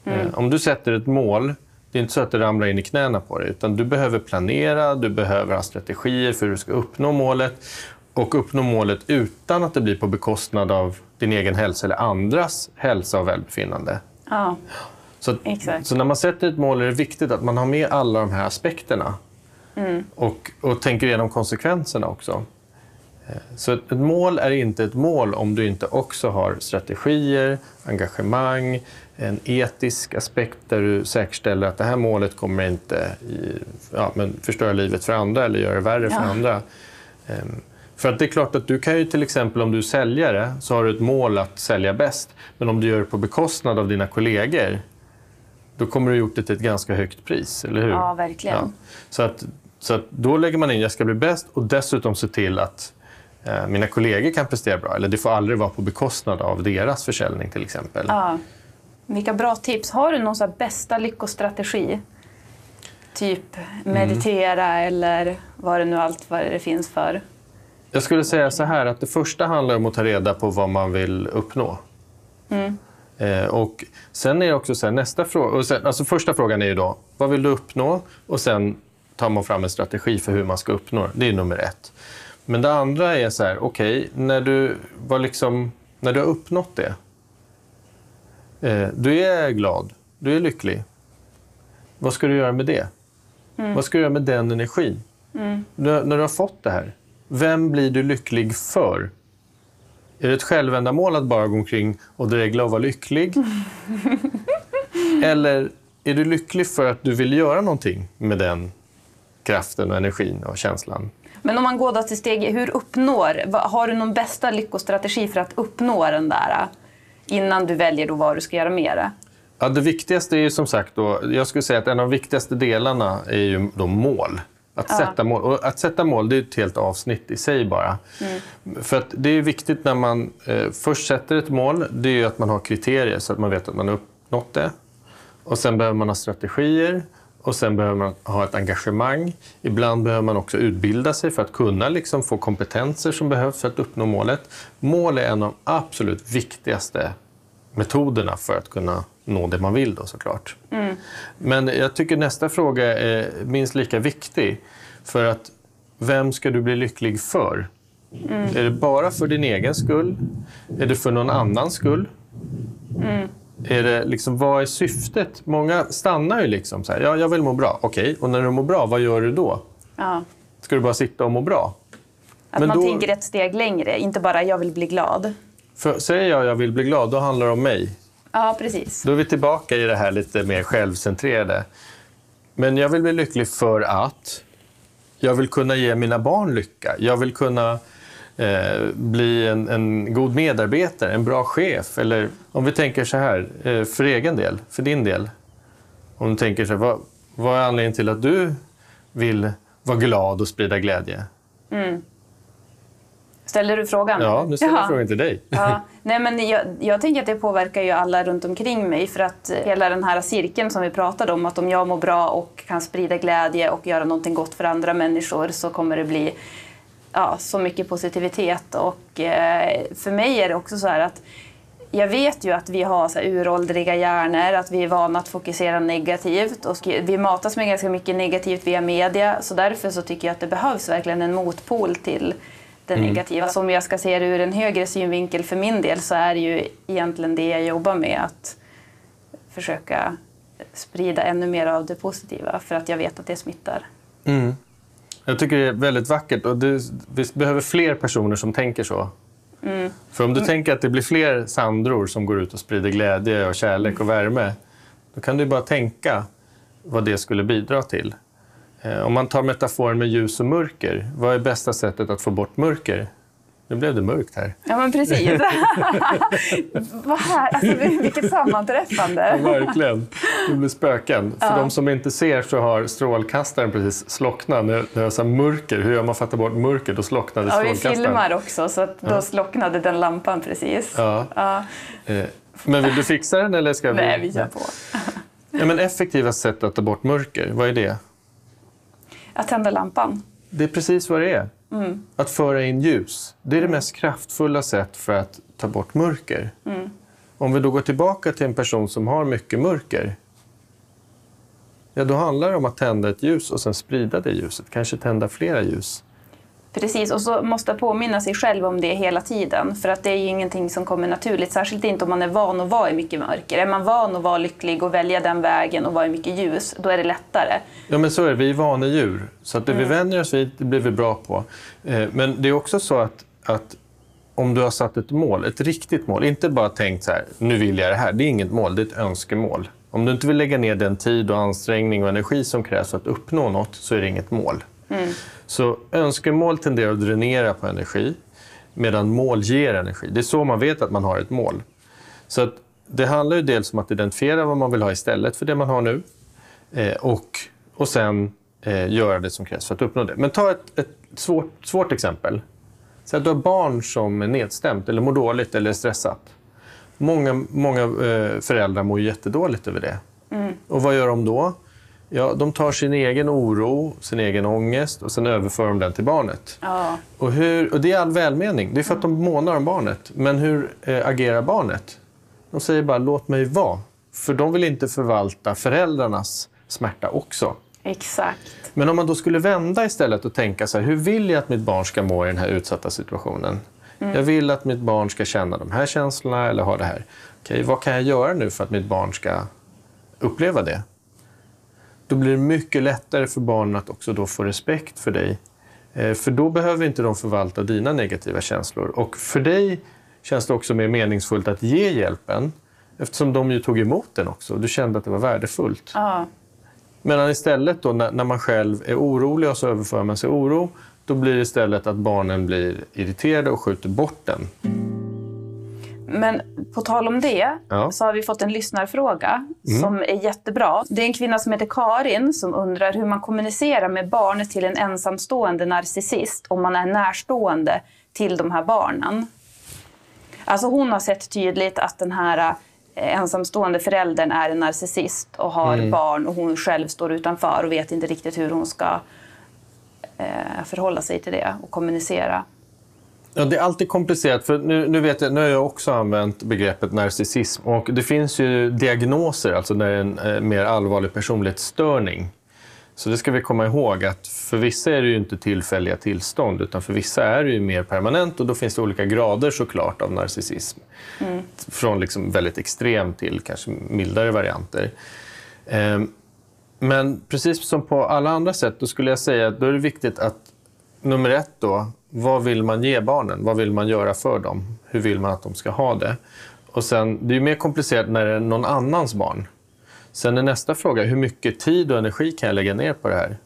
Eh, Om du sätter ett mål, det är inte så att det ramlar in i knäna på dig, utan du behöver planera, du behöver ha strategier för hur du ska uppnå målet och uppnå målet utan att det blir på bekostnad av din egen hälsa eller andras hälsa och välbefinnande. Ja, Så, Exakt. så när man sätter ett mål är det viktigt att man har med alla de här aspekterna och, och tänker igenom konsekvenserna också. Eh, Så ett ett mål är inte ett mål om du inte också har strategier, engagemang, en etisk aspekt där du säkerställer att det här målet kommer inte ja, men förstöra livet för andra eller göra det värre för Ja. andra. Ehm, För att det är klart att du kan ju till exempel om du är säljare så har du ett mål att sälja bäst. Men om du gör det på bekostnad av dina kollegor då kommer du gjort det till ett ganska högt pris, eller hur? Ja, verkligen. Så, att, så att då lägger man in jag ska bli bäst och dessutom se till att eh, mina kollegor kan prestera bra. Eller det får aldrig vara på bekostnad av deras försäljning till exempel. Ja. Vilka bra tips. Har du någon så bästa lyckostrategi? Typ meditera eller vad det nu allt vad det finns för. Jag skulle säga så här att det första handlar om att ta reda på vad man vill uppnå. Eh, och sen är det också så här, nästa fråga, sen, alltså första frågan är ju då, vad vill du uppnå? Och sen tar man fram en strategi för hur man ska uppnå det. Det är nummer ett. Men det andra är så här, okej, när, du var liksom, när du har uppnått det, eh, du är glad, du är lycklig. Vad ska du göra med det? Vad ska du göra med den energin? När, när du har fått det här, vem blir du lycklig för? Är det ett självändamål att bara gå omkring och dregla och vara lycklig? (laughs) Eller är du lycklig för att du vill göra någonting med den kraften och energin och känslan? Men om man går då till steg, hur uppnår, har du någon bästa lyckostrategi för att uppnå den där? Innan du väljer då vad du ska göra med det? Ja, det viktigaste är ju som sagt då, jag skulle säga att en av de viktigaste delarna är ju då mål. Att, sätta mål. Och att sätta mål det är ett helt avsnitt i sig bara. För att det är viktigt när man eh, först sätter ett mål, det är ju att man har kriterier så att man vet att man har uppnått det. Och sen behöver man ha strategier och sen behöver man ha ett engagemang. Ibland behöver man också utbilda sig för att kunna liksom få kompetenser som behövs för att uppnå målet. Mål är en av de absolut viktigaste metoderna för att kunna nå det man vill då såklart. Men jag tycker nästa fråga är minst lika viktig. För att vem ska du bli lycklig för? Är det bara för din egen skull? Är det för någon annans skull? Är det liksom, vad är syftet? Många stannar ju liksom så här, ja, jag vill må bra. Okej, och när du mår bra, vad gör du då? Ja. Ska du bara sitta och må bra? Att Men man då- tänker ett steg längre, inte bara jag vill bli glad. För säger jag jag vill bli glad, då handlar det om mig. Ja, precis. Då är vi tillbaka i det här lite mer självcentrerade. Men jag vill bli lycklig för att jag vill kunna ge mina barn lycka. Jag vill kunna eh, bli en, en god medarbetare, en bra chef. Eller om vi tänker så här, eh, för egen del, för din del. Om du tänker så här, vad, vad är anledningen till att du vill vara glad och sprida glädje? Ställer du frågan? Ja, nu ställer jag frågan till dig. Ja, nej men jag, jag tänker att det påverkar ju alla runt omkring mig för att hela den här cirkeln som vi pratade om, att om jag mår bra och kan sprida glädje och göra någonting gott för andra människor så kommer det bli ja, så mycket positivitet. Och eh, för mig är det också så här att jag vet ju att vi har så här uråldriga hjärnor, att vi är vana att fokusera negativt. Och vi matas med ganska mycket negativt via media. Så därför så tycker jag att det behövs verkligen en motpol till det negativa. Så om jag ska se det ur en högre synvinkel. För min del så är det ju egentligen det jag jobbar med, att försöka sprida ännu mer av det positiva. För att jag vet att det smittar. Jag tycker det är väldigt vackert och det, vi behöver fler personer som tänker så. För om du tänker att det blir fler Sandror som går ut och sprider glädje och kärlek och värme, då kan du bara tänka vad det skulle bidra till. Eh, Om man tar metaforen med ljus och mörker, vad är bästa sättet att få bort mörker? Nu blev det mörkt här. Ja men precis. (laughs) Vad här, alltså, vilket sammanträffande. Verkligen. Det blir spöken. För de som inte ser så har strålkastaren precis slocknat. När när jag sa mörker, hur gör man för att ta bort mörker? Då slocknade Ja, vi strålkastaren. filmar också så att då slocknade den lampan precis. Ja. Ja. Eh, Men vill du fixa den eller ska vi? Nej, vi kör på. Ja, men effektivast sätt att ta bort mörker, vad är det? Att tända lampan. Det är precis vad det är. Mm. Att föra in ljus. Det är det mest kraftfulla sätt för att ta bort mörker. Mm. Om vi då går tillbaka till en person som har mycket mörker. Ja, då handlar det om att tända ett ljus och sen sprida det ljuset. Kanske tända flera ljus. Precis, och så måste påminna sig själv om det hela tiden. För att det är ju ingenting som kommer naturligt, särskilt inte om man är van att vara i mycket mörker. Är man van att vara lycklig och välja den vägen och vara i mycket ljus, då är det lättare. Ja, men så är det. Vi är vanedjur. Så att det vi Mm. vänjer oss vid, det blir vi bra på. Eh, Men det är också så att, att om du har satt ett mål, ett riktigt mål, inte bara tänkt så här, nu vill jag det här. Det är inget mål, det är ett önskemål. Om du inte vill lägga ner den tid och ansträngning och energi som krävs för att uppnå något så är det inget mål. Så önskemål tenderar att dränera på energi medan mål ger energi. Det är så man vet att man har ett mål. Så att det handlar ju dels om att identifiera vad man vill ha istället för det man har nu eh, och, och sen eh, göra det som krävs för att uppnå det. Men ta ett, ett svårt, svårt exempel. Säg att du har barn som är nedstämt eller mår dåligt eller är stressat. Många, många eh, föräldrar mår jättedåligt över det. Och vad gör de då? Ja, de tar sin egen oro, sin egen ångest och sen överför de den till barnet. Ja, Och, hur, och det är all välmening. Det är för att de månar om barnet. Men hur eh, agerar barnet? De säger bara låt mig vara. För de vill inte förvalta föräldrarnas smärta också. exakt. Men om man då skulle vända istället och tänka så här, hur vill jag att mitt barn ska må i den här utsatta situationen? Jag vill att mitt barn ska känna de här känslorna eller ha det här. Okej, vad kan jag göra nu för att mitt barn ska uppleva det? Då blir det mycket lättare för barnen att också då få respekt för dig. Eh, För då behöver inte de förvalta dina negativa känslor. Och för dig känns det också mer meningsfullt att ge hjälpen eftersom de ju tog emot den också. Du kände att det var värdefullt. Ja, Medan istället då när, när man själv är orolig och så överför man sig oro, då blir det istället att barnen blir irriterade och skjuter bort den. Men på tal om det Ja. så har vi fått en lyssnarfråga som är jättebra. Det är en kvinna som heter Karin som undrar hur man kommunicerar med barn till en ensamstående narcissist om man är närstående till de här barnen. Alltså hon har sett tydligt att den här eh, ensamstående föräldern är en narcissist och har barn och hon själv står utanför och vet inte riktigt hur hon ska eh, förhålla sig till det och kommunicera. Ja, det är alltid komplicerat. För nu, nu, vet jag, nu har jag också använt begreppet narcissism. Och det finns ju diagnoser, alltså när det är en eh, mer allvarlig personlighetsstörning. Så det ska vi komma ihåg att för vissa är det ju inte tillfälliga tillstånd utan för vissa är det ju mer permanent och då finns det olika grader såklart av narcissism. Från liksom väldigt extrem till kanske mildare varianter. Ehm, Men precis som på alla andra sätt, då skulle jag säga att då är det viktigt att nummer ett då, vad vill man ge barnen? Vad vill man göra för dem? Hur vill man att de ska ha det? Och sen, det är mer komplicerat när det är någon annans barn. Sen är nästa fråga, hur mycket tid och energi kan jag lägga ner på det här?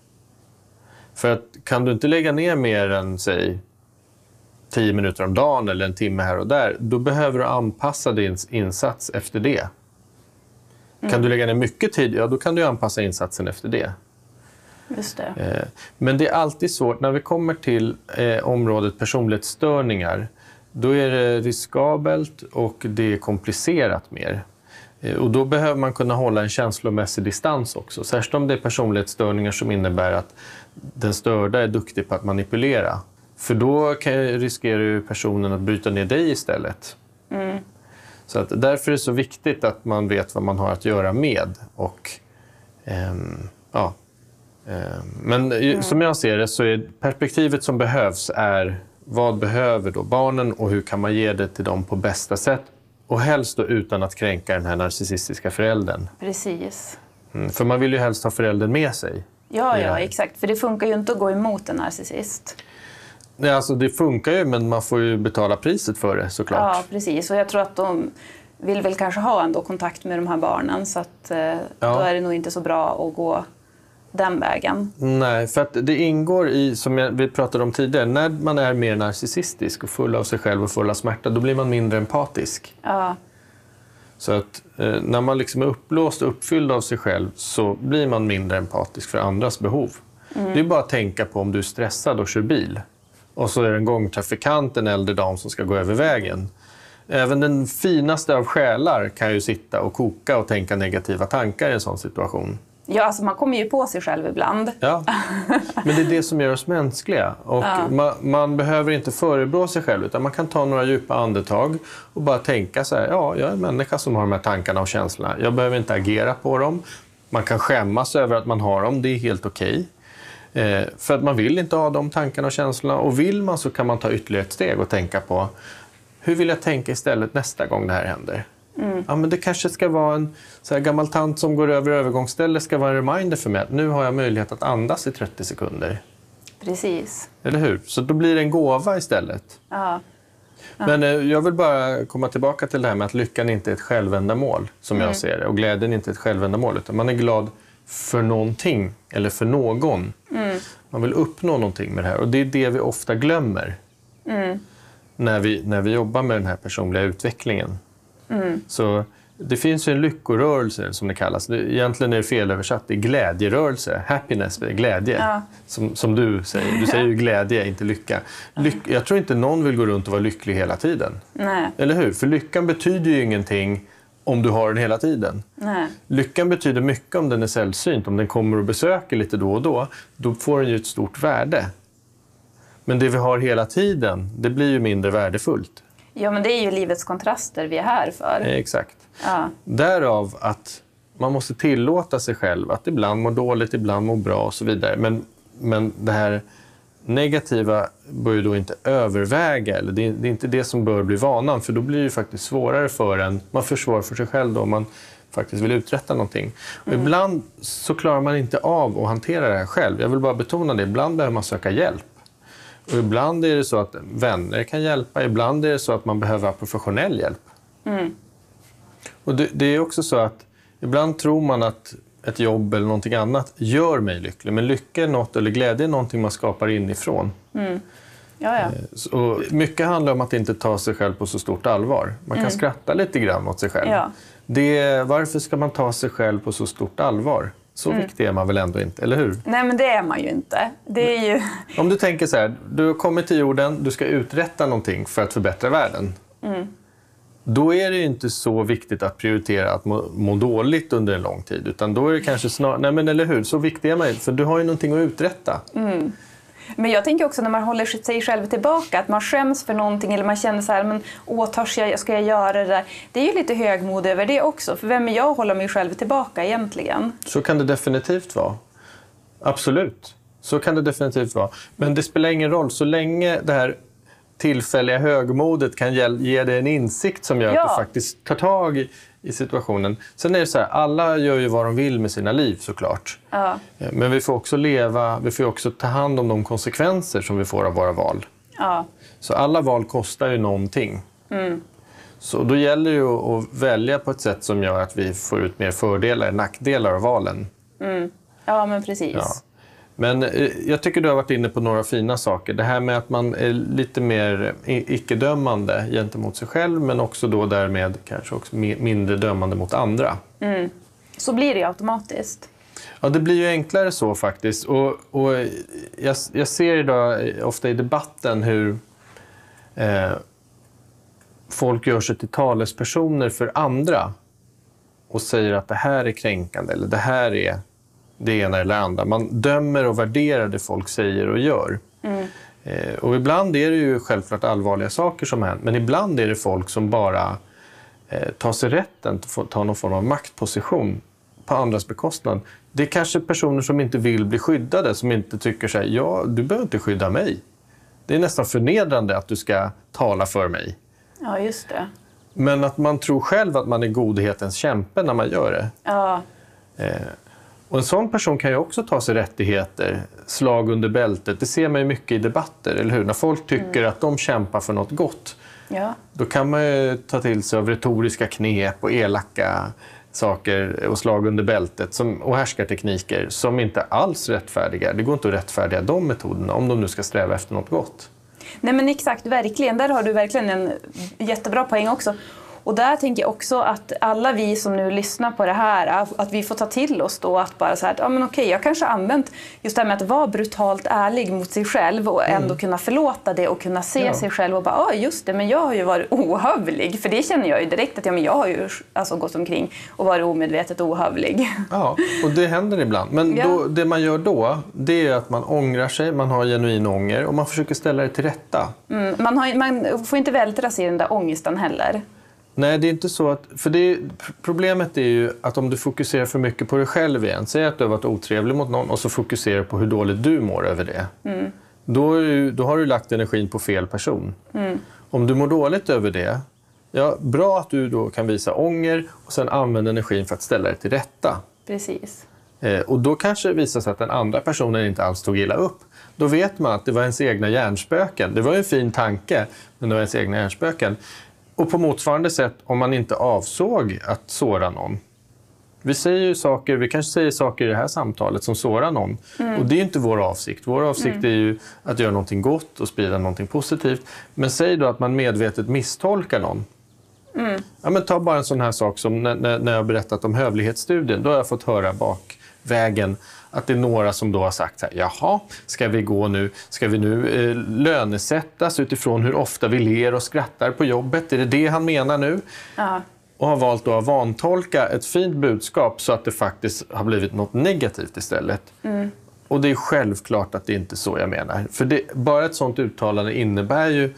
För att kan du inte lägga ner mer än, säg, 10 minuter om dagen eller en timme här och där, då behöver du anpassa din insats efter det. Kan du lägga ner mycket tid, ja då kan du anpassa insatsen efter det. Det. Eh, Men det är alltid svårt. När vi kommer till eh, området personlighetsstörningar, då är det riskabelt och det är komplicerat mer. Eh, Och då behöver man kunna hålla en känslomässig distans också. Särskilt om det är personlighetsstörningar som innebär att den störda är duktig på att manipulera. För då riskerar ju personen att bryta ner dig istället. Så att därför är det så viktigt att man vet vad man har att göra med. Och, ehm, ja, men ju- som jag ser det så är perspektivet som behövs är vad behöver då barnen och hur kan man ge det till dem på bästa sätt? Och helst då utan att kränka den här narcissistiska föräldern. Precis. Mm, för man vill ju helst ha föräldern med sig. Ja, Ja. ja, exakt. För det funkar ju inte att gå emot en narcissist. Nej, alltså det funkar ju men man får ju betala priset för det såklart. Ja, precis. Och jag tror att de vill väl kanske ha ändå kontakt med de här barnen. Så att, eh, då är det nog inte så bra att gå den vägen. Nej, för att det ingår i, som jag, vi pratade om tidigare, när man är mer narcissistisk och full av sig själv och full av smärta, då blir man mindre empatisk. Ja, Så att eh, när man liksom är uppblåst och uppfylld av sig själv så blir man mindre empatisk för andras behov. Det är bara att tänka på om du är stressad och kör bil och så är det en gångtrafikant, en äldre dam som ska gå över vägen. Även den finaste av själar kan ju sitta och koka och tänka negativa tankar i en sån situation. Ja alltså man kommer ju på sig själv ibland. Ja, (laughs) men det är det som gör oss mänskliga. Och man, man behöver inte förebrå sig själv utan man kan ta några djupa andetag och bara tänka så här, ja, jag är en människa som har de här tankarna och känslorna. Jag behöver inte agera på dem. Man kan skämmas över att man har dem, det är helt okej. Eh, för att man vill inte ha de tankarna och känslorna. Och vill man så kan man ta ytterligare ett steg och tänka på hur vill jag tänka istället nästa gång det här händer? Ja, men det kanske ska vara en så här gammal tant som går över övergångsställe ska vara en reminder för mig att nu har jag möjlighet att andas i 30 sekunder. Precis. Eller hur? Så då blir det en gåva istället. Ja, Men eh, jag vill bara komma tillbaka till det här med att lyckan inte är ett självändamål, som jag ser det. Och glädjen är inte ett självändamål, utan man är glad för någonting eller för någon. Man vill uppnå någonting med det här. Och det är det vi ofta glömmer när, vi, när vi jobbar med den här personliga utvecklingen. Så det finns ju en lyckorörelse som det kallas. Egentligen är det felöversatt. Det är glädjerörelse. Happiness, glädje. Ja. Som, som du säger. Du säger ju (laughs) glädje, inte lycka. Lyck, jag tror inte någon vill gå runt och vara lycklig hela tiden. nej, Eller hur? För lyckan betyder ju ingenting om du har den hela tiden. nej. Lyckan betyder mycket om den är sällsynt. Om den kommer och besöker lite då och då, då får den ju ett stort värde. Men det vi har hela tiden, det blir ju mindre värdefullt. Ja, men det är ju livets kontraster vi är här för. Eh, Exakt. Ja, Därav att man måste tillåta sig själv att ibland må dåligt, ibland må bra och så vidare. Men, men det här negativa bör ju då inte överväga. Eller det, är, inte det som bör bli vanan, för då blir det ju faktiskt svårare för en. Man försvårar för sig själv då om man faktiskt vill uträtta någonting. Och ibland så klarar man inte av att hantera det här själv. Jag vill bara betona det. Ibland behöver man söka hjälp. Och ibland är det så att vänner kan hjälpa, ibland är det så att man behöver professionell hjälp. Och det, det är också så att ibland tror man att ett jobb eller någonting annat gör mig lycklig. Men lycka är något, eller glädje är någonting man skapar inifrån. Ja, ja. Så mycket handlar om att inte ta sig själv på så stort allvar. Man kan skratta lite grann åt sig själv. Mm. Ja. Det, varför ska man ta sig själv på så stort allvar? Så Mm. viktig är man väl ändå inte, eller hur? Nej, men det är man ju inte. Det är ju... Om du tänker så här, du har kommit till jorden, du ska uträtta någonting för att förbättra världen. Mm. Då är det ju inte så viktigt att prioritera att må, må dåligt under en lång tid. Utan då är det kanske snarare, nej men eller hur, så viktig är man ju, för du har ju någonting att uträtta. Men jag tänker också när man håller sig själv tillbaka, att man skäms för någonting eller man känner så här, men åh, törs jag, ska jag göra det där? Det är ju lite högmod över det också, för vem är jag att hålla mig själv tillbaka egentligen? Så kan det definitivt vara. Absolut. Så kan det definitivt vara. Men det spelar ingen roll. Så länge det här tillfälliga högmodet kan ge dig en insikt som gör Ja. att du faktiskt tar tag i, i situationen. Sen är det så här, alla gör ju vad de vill med sina liv såklart. Ja. Eh, Men vi får också leva, vi får också ta hand om de konsekvenser som vi får av våra val. Ja. Så alla val kostar ju någonting. Så då gäller det ju att välja på ett sätt som gör att vi får ut mer fördelar än nackdelar av valen. ja, men precis. Ja. Men eh, jag tycker du har varit inne på några fina saker. Det här med att man är lite mer icke-dömande gentemot sig själv men också då därmed kanske också mi- mindre dömande mot andra. Så blir det ju automatiskt. Ja, det blir ju enklare så faktiskt. Och, och jag, jag ser idag eh, ofta i debatten hur eh, folk gör sig till talespersoner för andra och säger att det här är kränkande eller det här är det ena eller andra. Man dömer och värderar det folk säger och gör. Eh, och ibland är det ju självklart allvarliga saker som händer, men ibland är det folk som bara eh, tar sig rätten att ta någon form av maktposition på andras bekostnad. Det är kanske personer som inte vill bli skyddade, som inte tycker så här, ja, du behöver inte skydda mig. Det är nästan förnedrande att du ska tala för mig. Ja, just det. Men att man tror själv att man är godhetens kämpe när man gör det. Ja, Och en sån person kan ju också ta sig rättigheter, slag under bältet. Det ser man ju mycket i debatter, eller hur? När folk tycker att de kämpar för något gott, ja. då kan man ju ta till sig av retoriska knep och elaka saker och slag under bältet som, och härskartekniker som inte alls rättfärdigar. Det går inte att rättfärdiga de metoderna om de nu ska sträva efter något gott. Nej men exakt, verkligen. Där har du verkligen en jättebra poäng också. Och där tänker jag också att alla vi som nu lyssnar på det här, att vi får ta till oss då att bara så här, ja men okej, jag kanske har använt just det här med att vara brutalt ärlig mot sig själv och ändå kunna förlåta det och kunna se Ja. sig själv och bara, ja just det, men jag har ju varit ohövlig. För det känner jag ju direkt att ja, men jag har ju alltså gått omkring och varit omedvetet ohövlig. Ja, och det händer ibland. Men Ja. då, det man gör då, det är att man ångrar sig, man har genuin ånger och man försöker ställa det till rätta. Mm, man, har, man får inte vältra sig i den där ångesten heller. Nej, det är inte så att... För det, problemet är ju att om du fokuserar för mycket på dig själv igen, säg att du har varit otrevlig mot någon och så fokuserar på hur dåligt du mår över det. Då, är du, då har du lagt energin på fel person. Om du mår dåligt över det, ja, bra att du då kan visa ånger och sen använda energin för att ställa det till rätta. Precis. Eh, och då kanske det visar sig att den andra personen inte alls tog illa upp. Då vet man att det var ens egna hjärnspöken. Det var ju en fin tanke, men det var ens egna hjärnspöken. Och på motsvarande sätt, om man inte avsåg att såra någon. Vi säger ju saker, vi kanske säger saker i det här samtalet som sårar någon. Och det är inte vår avsikt. Vår avsikt är ju att göra någonting gott och sprida någonting positivt. Men säg då att man medvetet misstolkar någon. Ja, men ta bara en sån här sak som när, när, när jag har berättat om hövlighetsstudien. Då har jag fått höra bakvägen att det är några som då har sagt så här, jaha, ska vi gå nu, ska vi nu eh, lönesättas utifrån hur ofta vi ler och skrattar på jobbet? Är det det han menar nu? Ja. Och har valt då att vantolka ett fint budskap så att det faktiskt har blivit något negativt istället. Och det är självklart att det inte är så jag menar. För det, bara ett sånt uttalande innebär ju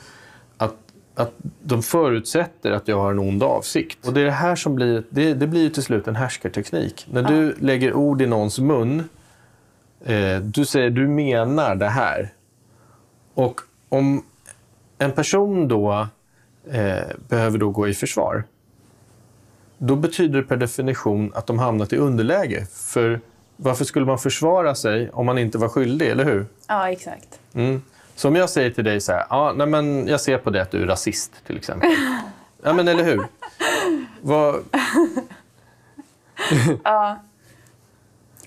att, att de förutsätter att jag har en ond avsikt. Och det är det här som blir, det, det blir ju till slut en härskarteknik. När du lägger ord i någons mun, eh, du säger du menar det här. Och om en person då eh, behöver då gå i försvar, då betyder det per definition att de hamnat i underläge. För varför skulle man försvara sig om man inte var skyldig, eller hur? ja, exakt. Mm. Så om jag säger till dig så här, ja, nej, men jag ser på det att du är rasist till exempel. Ja, men eller hur? Vad... (laughs) Ja.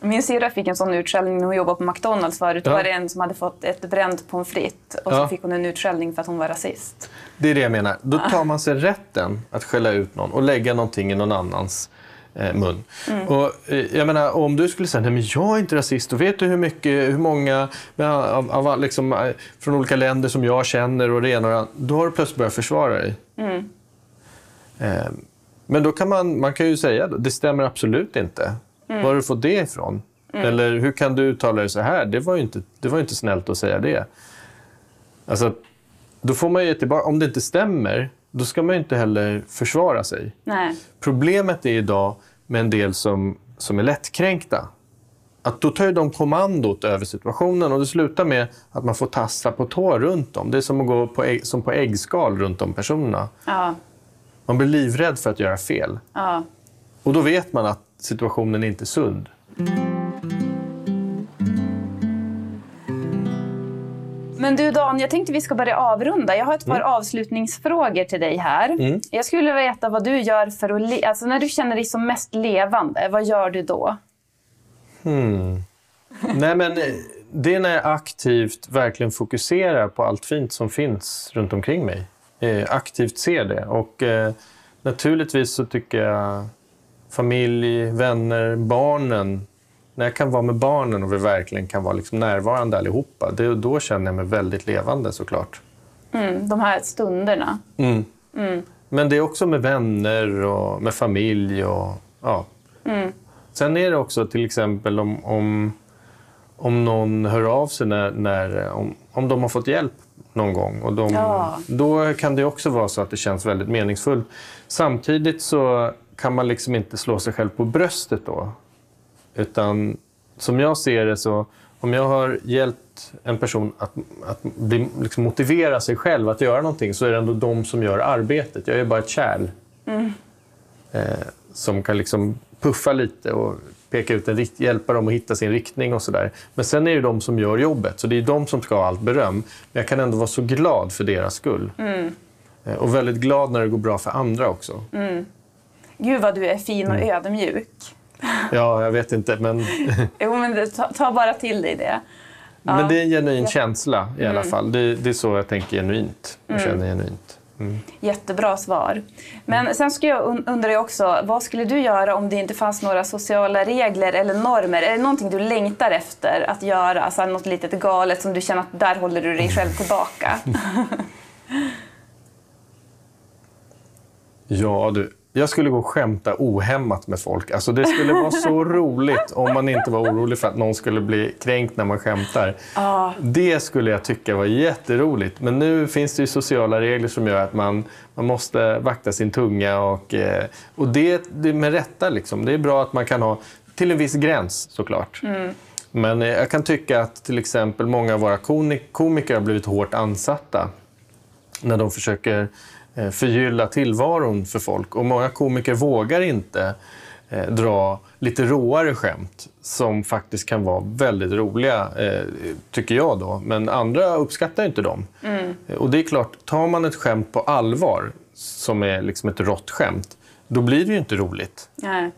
Min syrra fick en sån utskällning när hon jobbade på McDonalds förut. Då Ja. var det en som hade fått ett bränt pommes frites och så Ja. fick hon en utskällning för att hon var rasist. Det är det jag menar. Då tar man sig rätten att skälla ut någon och lägga någonting i någon annans eh, mun. Och, eh, jag menar, om du skulle säga men jag är inte rasist, och vet du hur mycket, hur många av, av, liksom, eh, från olika länder som jag känner och det ena och det andra, då har du plötsligt börjat försvara dig. Eh, men då kan man, man kan ju säga det stämmer absolut inte. Var har du fått det ifrån? Eller hur kan du uttala dig så här? Det var ju inte, det var inte snällt att säga det. Alltså, då får man ju tillbaka, om det inte stämmer, då ska man ju inte heller försvara sig. Nej. Problemet är idag med en del som, som är lättkränkta. Att då tar ju de kommandot över situationen och det slutar med att man får tassa på tå runt dem. Det är som att gå på, ägg, som på äggskal runt de personerna. Ja. Man blir livrädd för att göra fel. Ja. Och då vet man att situationen inte är sund. Men du Dan, jag tänkte vi ska börja avrunda. Jag har ett par avslutningsfrågor till dig här. Jag skulle vilja veta vad du gör för att... Le- alltså när du känner dig som mest levande, vad gör du då? Nej, men eh, det är när jag aktivt verkligen fokuserar på allt fint som finns runt omkring mig. Eh, aktivt ser det. Och eh, naturligtvis så tycker jag familj, vänner, barnen. När jag kan vara med barnen och vi verkligen kan vara liksom närvarande allihopa, det, då känner jag mig väldigt levande såklart. Mm, de här stunderna. Men det är också med vänner och med familj. Och, ja. Sen är det också till exempel om, om, om någon hör av sig när, när, om, om de har fått hjälp någon gång. Och de, Ja. Då kan det också vara så att det känns väldigt meningsfullt. Samtidigt så kan man liksom inte slå sig själv på bröstet då. Utan som jag ser det så, om jag har hjälpt en person att, att bli, liksom motivera sig själv att göra någonting så är det ändå de som gör arbetet. Jag är bara ett kärl. Eh, som kan liksom puffa lite och peka ut en rikt- hjälpa dem att hitta sin riktning och sådär. Men sen är det de som gör jobbet, så det är de som ska ha allt beröm. Men jag kan ändå vara så glad för deras skull. Eh, och väldigt glad när det går bra för andra också. Gud vad du är fin och ödmjuk. Ja, jag vet inte, men, (laughs) Jo, men det- ta, ta bara till dig det. men det är en genuin känsla i alla fall. Det, det är så jag tänker genuint. Jag känner genuint. Jättebra svar. Men sen skulle jag un- undrar jag också, vad skulle du göra om det inte fanns några sociala regler eller normer? Är det någonting du längtar efter att göra? Alltså något litet galet som du känner att där håller du dig själv tillbaka? (laughs) (laughs) Ja, du. Jag skulle gå och skämta ohämmat med folk. Alltså, det skulle vara så (laughs) roligt om man inte var orolig för att någon skulle bli kränkt när man skämtar. Det skulle jag tycka var jätteroligt. Men nu finns det ju sociala regler som gör att man, man måste vakta sin tunga. Och, eh, och det, det med rätta. Liksom. Det är bra att man kan ha, till en viss gräns såklart. Men eh, jag kan tycka att till exempel många av våra komiker har blivit hårt ansatta när de försöker förgylla tillvaron för folk. Och många komiker vågar inte eh, dra lite råare skämt som faktiskt kan vara väldigt roliga, eh, tycker jag. då. Men andra uppskattar inte dem. Eh, Och det är klart, tar man ett skämt på allvar, som är liksom ett rått skämt, då blir det ju inte roligt. Nej.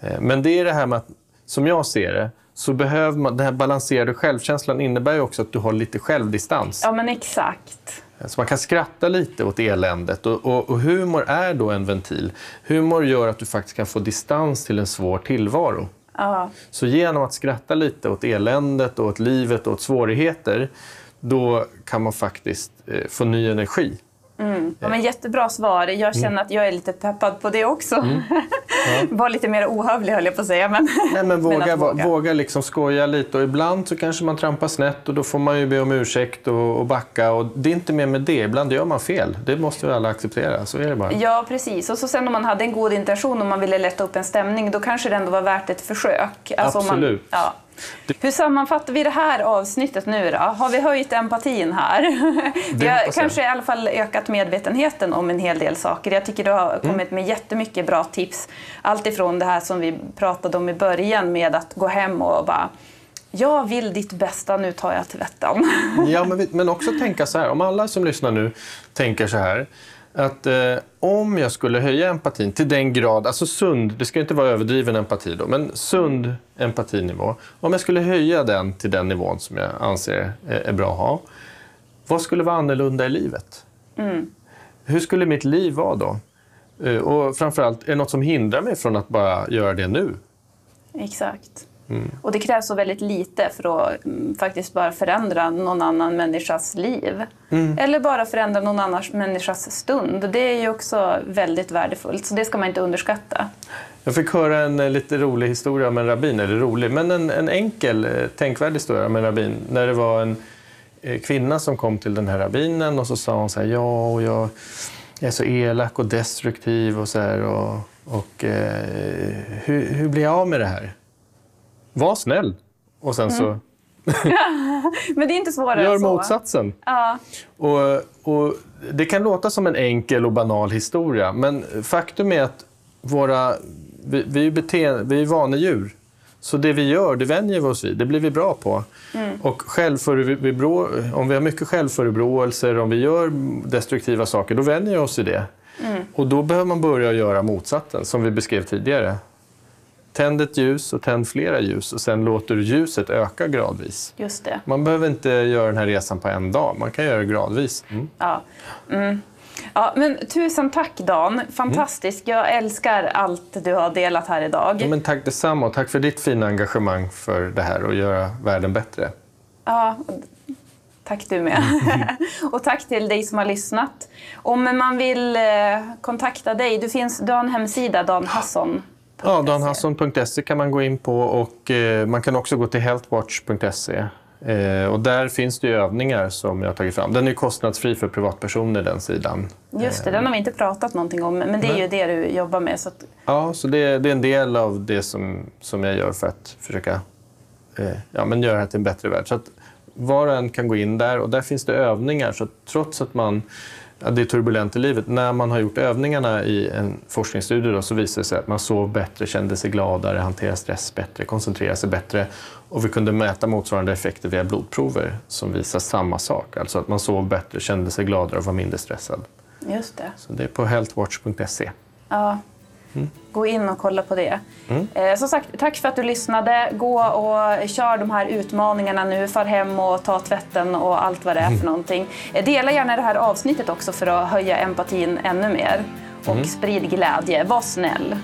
Eh, Men det är det här med att, som jag ser det, så behöver man, den här balanserade självkänslan innebär ju också att du har lite självdistans. Ja, men exakt. Så man kan skratta lite åt eländet. Och, och, och humor är då en ventil. Humor gör att du faktiskt kan få distans till en svår tillvaro. Ja. Så genom att skratta lite åt eländet, och åt livet och åt svårigheter, då kan man faktiskt eh, få ny energi. Ja, men jättebra svar. Jag känner att jag är lite peppad på det också. Var lite mer ohövlig höll jag på att säga. Men, Nej, men (laughs) våga, våga. våga liksom skoja lite och ibland så kanske man trampar snett och då får man ju be om ursäkt och, och backa. Och det är inte mer med det. Ibland gör man fel. Det måste ju alla acceptera. Så är det bara. Ja, precis. Och så sen om man hade en god intention och man ville lätta upp en stämning, då kanske det ändå var värt ett försök. Alltså Absolut. Man, ja. Hur sammanfattar vi det här avsnittet nu då? Har vi höjt empatin här? (laughs) Vi har kanske i alla fall ökat medvetenheten om en hel del saker. Jag tycker du har Mm. kommit med jättemycket bra tips. Allt ifrån det här som vi pratade om i början med att gå hem och bara jag vill ditt bästa, nu tar jag tvätten. Ja, men, men också tänka så här. Om alla som lyssnar nu tänker så här. Att eh, om jag skulle höja empatin till den grad, alltså sund, det ska inte vara överdriven empati då, men sund empatinivå. Om jag skulle höja den till den nivån som jag anser är, är bra att ha, vad skulle vara annorlunda i livet? Hur skulle mitt liv vara då? Eh, Och framförallt, är det något som hindrar mig från att bara göra det nu? Exakt. Och det krävs så väldigt lite för att mm, faktiskt bara förändra någon annan människas liv. Eller bara förändra någon annan människas stund. Det är ju också väldigt värdefullt, så det ska man inte underskatta. Jag fick höra en eh, lite rolig historia om en rabbin, eller rolig, men en, en enkel, eh, tänkvärd historia om en rabbin. När det var en eh, kvinna som kom till den här rabbinen och så sa hon så här, ja, och jag är så elak och destruktiv och så här, och, och eh, hur, hur blir jag av med det här? Var snäll. Och sen så (laughs) Men det är inte svårare gör än så. motsatsen. Ja, Och, och det kan låta som en enkel och banal historia, men faktum är att våra, vi, vi, är bete, vi är vanedjur. Så det vi gör, det vänjer vi oss vid. Det blir vi bra på. Och självförebrå, om vi har mycket självförebråelser, om vi gör destruktiva saker, då vänjer vi oss vid det. Och då behöver man börja göra motsatsen, som vi beskrev tidigare. Tänd ett ljus och tänd flera ljus och sen låter du ljuset öka gradvis. just det. Man behöver inte göra den här resan på en dag, man kan göra det gradvis. Mm. Ja. Mm. Ja, men tusen tack Dan, fantastiskt. Jag älskar allt du har delat här idag. Ja, men tack detsamma och tack för ditt fina engagemang för det här och göra världen bättre. Ja, tack du med. (laughs) och tack till dig som har lyssnat. Om man vill eh, kontakta dig, du, finns, du har en hemsida, Dan Hasson. Ja, danhasson.se kan man gå in på och eh, man kan också gå till healthwatch.se. Eh, och där finns det övningar som jag har tagit fram. Den är kostnadsfri för privatpersoner, den sidan. Just det, den har vi inte pratat någonting om, men det är ju det du jobbar med. Så att, Ja, så det, det är en del av det som, som jag gör för att försöka eh, ja, men göra det till en bättre värld. Så att var och en kan gå in där och där finns det övningar. Så trots att man, ja, det är turbulent i livet, när man har gjort övningarna i en forskningsstudie då, så visar det sig att man sov bättre, kände sig gladare, hanterade stress bättre, koncentrerade sig bättre. Och vi kunde mäta motsvarande effekter via blodprover som visar samma sak. Alltså att man sov bättre, kände sig gladare och var mindre stressad. just det. Så det är på healthwatch.se. Ja. Gå in och kolla på det. Eh, som sagt, tack för att du lyssnade. Gå och kör de här utmaningarna nu. Far hem och ta tvätten och allt vad det är för någonting. Eh, dela gärna det här avsnittet också för att höja empatin ännu mer. Och sprid glädje. Var snäll.